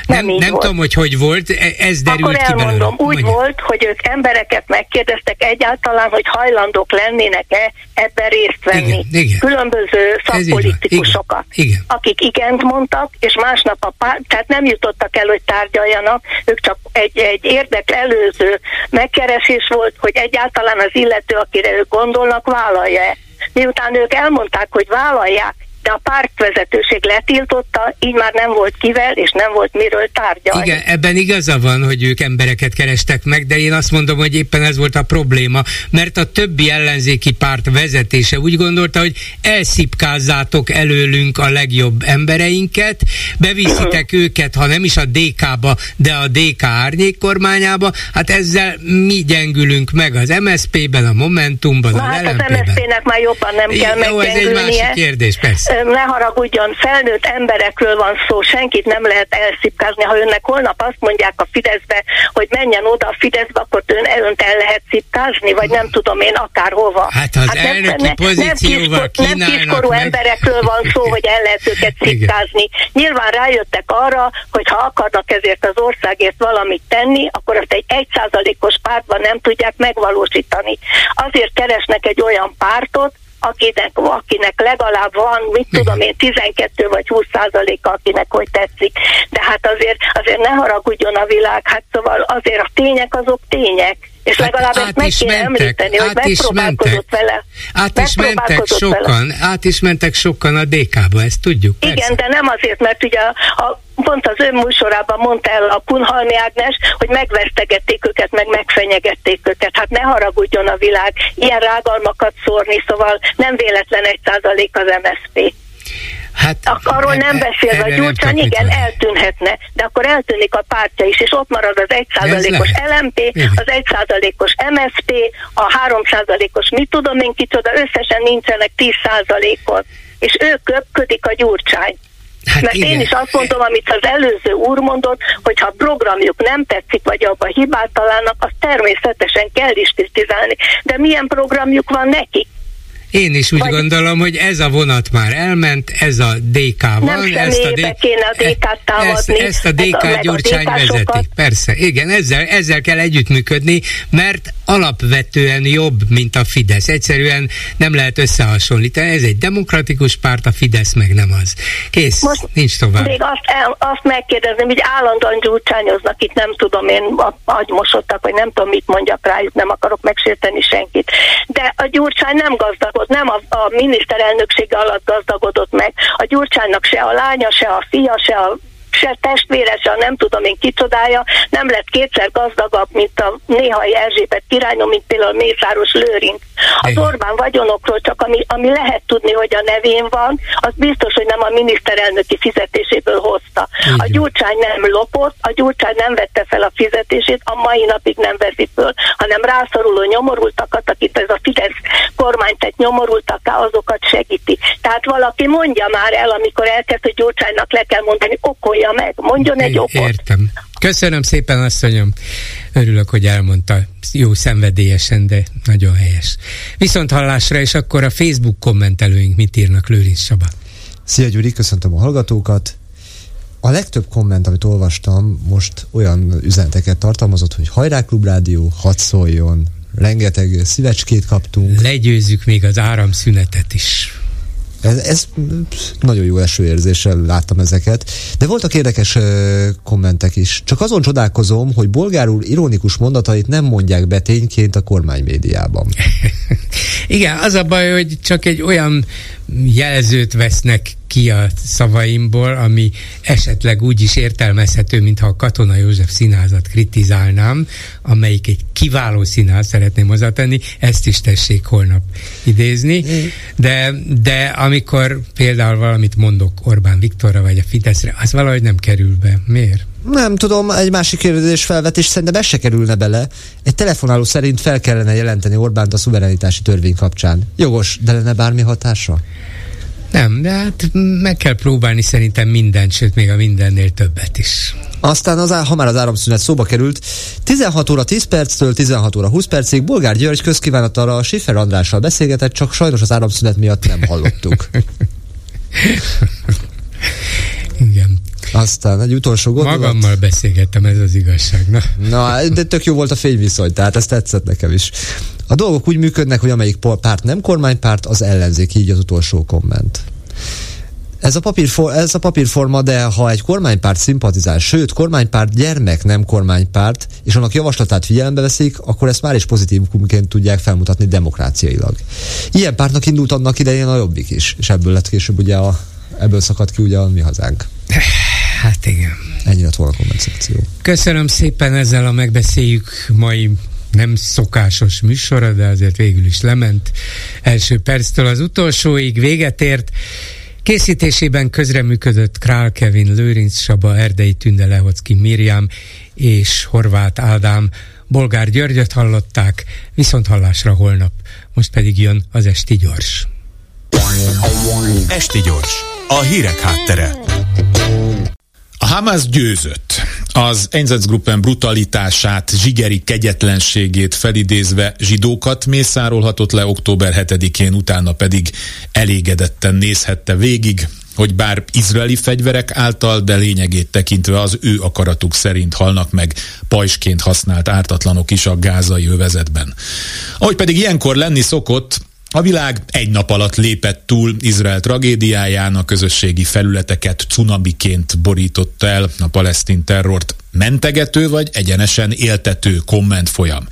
Nem, nem, nem volt. tudom, hogy hogy volt, e- ez derült akkor ki elmondom, belőle. úgy Mondja. volt, hogy ők embereket megkérdeztek egyáltalán, hogy hajlandók lennének-e ebben részt venni. Igen, igen. Különböző szakpolitikusokat, igen, igen. akik igent mondtak, és másnap a pár, tehát nem jutottak el, hogy tárgyaljanak, ők csak egy, egy érdek előző megkeresés volt, hogy egyáltalán az illető, akire ők gondolnak, vállalja-e miután ők elmondták, hogy vállalják, de a pártvezetőség letiltotta, így már nem volt kivel, és nem volt miről tárgyalni. Igen, ebben igaza van, hogy ők embereket kerestek meg, de én azt mondom, hogy éppen ez volt a probléma, mert a többi ellenzéki párt vezetése úgy gondolta, hogy elszipkázzátok előlünk a legjobb embereinket, beviszitek őket, ha nem is a DK-ba, de a DK árnyék kormányába, hát ezzel mi gyengülünk meg az MSZP-ben, a Momentumban, Na, a hát az MSZP-nek már jobban nem kell Jó, ez egy másik kérdés, persze ne haragudjon, felnőtt emberekről van szó, senkit nem lehet elszipkázni. Ha önnek holnap azt mondják a Fideszbe, hogy menjen oda a Fideszbe, akkor ön önt el lehet szipkázni, vagy nem tudom én akárhova. Hát az hát elnöki nem, pozícióval nem, nem kiskorú meg. emberekről van szó, hogy el lehet őket szipkázni. Nyilván rájöttek arra, hogy ha akarnak ezért az országért valamit tenni, akkor azt egy egyszázalékos pártban nem tudják megvalósítani. Azért keresnek egy olyan pártot, akinek, akinek legalább van, mit tudom én, 12 vagy 20 százaléka, akinek hogy tetszik. De hát azért, azért ne haragudjon a világ, hát szóval azért a tények azok tények. És hát legalább ezt meg kéne mentek, említeni, hogy megpróbálkozott vele. Át is mentek sokan, vele. át is mentek sokan a DK-ba, ezt tudjuk. Persze. Igen, de nem azért, mert ugye a, a pont az ön műsorában mondta el a Kunhalmi Ágnes, hogy megvesztegették őket, meg megfenyegették őket. Hát ne haragudjon a világ ilyen rágalmakat szórni, szóval nem véletlen egy százalék az MSZP. Hát, arról nem beszélve, a Gyurcsány igen, eltűnhetne, de akkor eltűnik a pártja is, és ott marad az 1%-os LMP, az 1%-os MSP, a 3%-os mit tudom én kicsoda, összesen nincsenek 10%-ot, és ő köpködik a Gyurcsány. Hát Mert igen. én is azt mondom, amit az előző úr mondott, hogy ha a programjuk nem tetszik, vagy abban hibát találnak, azt természetesen kell is kritizálni. De milyen programjuk van nekik? Én is úgy Vagy... gondolom, hogy ez a vonat már elment, ez a DK van. Nem ezt a, D... kéne a DK-t támadni. Ezt, ezt a DK a, Gyurcsány vezeti. Persze, igen, ezzel, ezzel kell együttműködni, mert alapvetően jobb, mint a Fidesz. Egyszerűen nem lehet összehasonlítani. Ez egy demokratikus párt, a Fidesz meg nem az. Kész, Most nincs tovább. Még azt, el, azt megkérdezném, hogy állandóan gyurcsányoznak, itt nem tudom én, agymosodtak, vagy nem tudom, mit mondjak rájuk, nem akarok megsérteni senkit. De a gyurcsány nem gazdagod nem a, a miniszterelnöksége alatt gazdagodott meg. A Gyurcsánynak se a lánya, se a fia, se a se testvére, se a nem tudom én kicsodája, nem lett kétszer gazdagabb, mint a néhai Erzsébet királynő, mint például Mészáros Lőrinc. Az Orbán vagyonokról csak ami, ami lehet tudni, hogy a nevén van, az biztos, hogy nem a miniszterelnöki fizetéséből hozta. Igen. A Gyurcsány nem lopott, a Gyurcsány nem vette fel a fizetését, a mai napig nem veszi föl, hanem rászoruló nyomorultakat, akit ez a Fidesz kormány tett nyomorultaká, azokat segíti. Tehát valaki mondja már el, amikor elkezd, hogy Gyurcsánynak le kell mondani, okolja meg, mondjon egy okot. Értem. Köszönöm szépen, asszonyom. Örülök, hogy elmondta. Jó szenvedélyesen, de nagyon helyes. Viszont hallásra, és akkor a Facebook kommentelőink mit írnak, Lőrinc Saba. Szia Gyuri, köszöntöm a hallgatókat. A legtöbb komment, amit olvastam, most olyan üzeneteket tartalmazott, hogy hajrá klubrádió, hadd szóljon, rengeteg szívecskét kaptunk. Legyőzzük még az áramszünetet is. Ez, ez nagyon jó esőérzéssel láttam ezeket. De voltak érdekes uh, kommentek is. Csak azon csodálkozom, hogy bolgár úr ironikus mondatait nem mondják be tényként a kormány médiában. Igen, az a baj, hogy csak egy olyan jelzőt vesznek ki a szavaimból, ami esetleg úgy is értelmezhető, mintha a Katona József színházat kritizálnám, amelyik egy kiváló színház, szeretném hozzátenni, ezt is tessék holnap idézni, de, de amikor például valamit mondok Orbán Viktorra vagy a Fideszre, az valahogy nem kerül be. Miért? Nem tudom, egy másik kérdés felvetés szerintem ez se kerülne bele. Egy telefonáló szerint fel kellene jelenteni Orbánt a szuverenitási törvény kapcsán. Jogos, de lenne bármi hatása? Nem, de hát meg kell próbálni szerintem mindent, sőt még a mindennél többet is. Aztán, az, ha már az áramszünet szóba került, 16 óra 10 perctől 16 óra 20 percig Bolgár György közkívánattal a Schiffer Andrással beszélgetett, csak sajnos az áramszünet miatt nem hallottuk. Igen. Aztán egy utolsó gondolat. Magammal beszélgettem, ez az igazság. Na. Na, de tök jó volt a fényviszony, tehát ez tetszett nekem is. A dolgok úgy működnek, hogy amelyik párt nem kormánypárt, az ellenzék, így az utolsó komment. Ez a, papírfor, ez a papírforma, de ha egy kormánypárt szimpatizál, sőt, kormánypárt gyermek nem kormánykpárt, és annak javaslatát figyelembe veszik, akkor ezt már is pozitívumként tudják felmutatni demokráciailag. Ilyen pártnak indult annak idején a jobbik is, és ebből lett később ugye a, ebből szakadt ki ugye a mi hazánk. Hát igen. Ennyi lett volna a komment szekció. Köszönöm szépen ezzel a megbeszéljük mai nem szokásos műsora, de azért végül is lement. Első perctől az utolsóig véget ért. Készítésében közreműködött Král Kevin, Lőrinc Saba, Erdei Tünde Lehocki Miriam és Horváth Ádám. Bolgár Györgyöt hallották, viszont hallásra holnap. Most pedig jön az Esti Gyors. Esti Gyors, a hírek háttere. A Hamas győzött. Az Einsatzgruppen brutalitását, zsigeri kegyetlenségét felidézve zsidókat mészárolhatott le október 7-én, utána pedig elégedetten nézhette végig, hogy bár izraeli fegyverek által, de lényegét tekintve az ő akaratuk szerint halnak meg pajsként használt ártatlanok is a gázai övezetben. Ahogy pedig ilyenkor lenni szokott, a világ egy nap alatt lépett túl Izrael tragédiáján, a közösségi felületeket cunamiként borította el a palesztin terrort mentegető vagy egyenesen éltető komment folyam.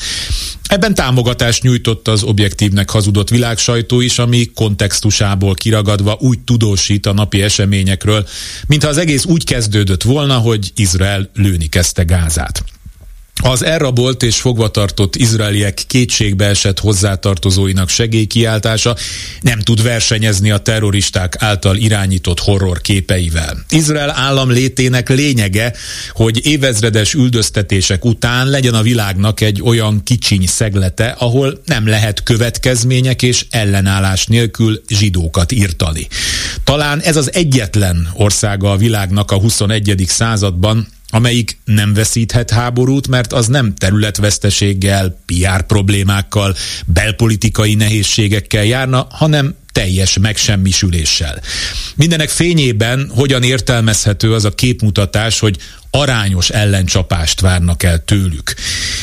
Ebben támogatást nyújtott az objektívnek hazudott világsajtó is, ami kontextusából kiragadva úgy tudósít a napi eseményekről, mintha az egész úgy kezdődött volna, hogy Izrael lőni kezdte Gázát. Az elrabolt és fogvatartott izraeliek kétségbe esett hozzátartozóinak segélykiáltása nem tud versenyezni a terroristák által irányított horror képeivel. Izrael állam létének lényege, hogy évezredes üldöztetések után legyen a világnak egy olyan kicsiny szeglete, ahol nem lehet következmények és ellenállás nélkül zsidókat írtani. Talán ez az egyetlen országa a világnak a 21. században, amelyik nem veszíthet háborút, mert az nem területveszteséggel, PR problémákkal, belpolitikai nehézségekkel járna, hanem teljes megsemmisüléssel. Mindenek fényében hogyan értelmezhető az a képmutatás, hogy arányos ellencsapást várnak el tőlük.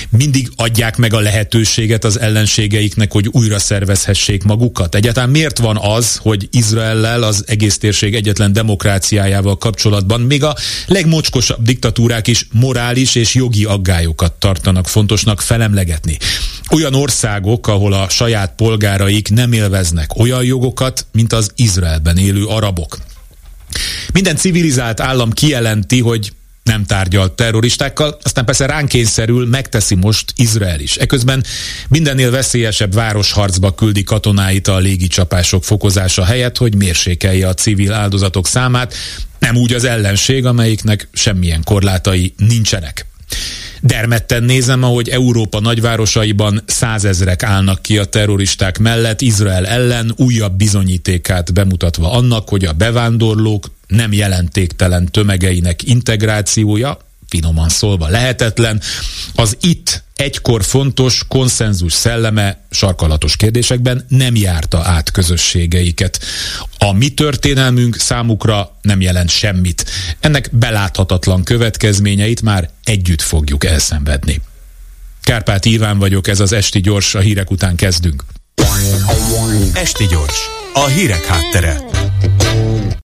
Mindig adják meg a lehetőséget az ellenségeiknek, hogy újra szervezhessék magukat. Egyáltalán miért van az, hogy Izraellel az egész térség egyetlen demokráciájával kapcsolatban még a legmocskosabb diktatúrák is morális és jogi aggályokat tartanak fontosnak felemlegetni. Olyan országok, ahol a saját polgáraik nem élveznek olyan jogokat, mint az Izraelben élő arabok. Minden civilizált állam kijelenti, hogy nem tárgyal terroristákkal, aztán persze ránk megteszi most Izrael is. Eközben mindennél veszélyesebb városharcba küldi katonáit a légicsapások fokozása helyett, hogy mérsékelje a civil áldozatok számát, nem úgy az ellenség, amelyiknek semmilyen korlátai nincsenek. Dermedten nézem, ahogy Európa nagyvárosaiban százezrek állnak ki a terroristák mellett Izrael ellen, újabb bizonyítékát bemutatva annak, hogy a bevándorlók nem jelentéktelen tömegeinek integrációja, finoman szólva lehetetlen, az itt egykor fontos konszenzus szelleme sarkalatos kérdésekben nem járta át közösségeiket. A mi történelmünk számukra nem jelent semmit. Ennek beláthatatlan következményeit már együtt fogjuk elszenvedni. Kárpát Iván vagyok, ez az Esti Gyors, a hírek után kezdünk. Esti gyors, a hírek háttere.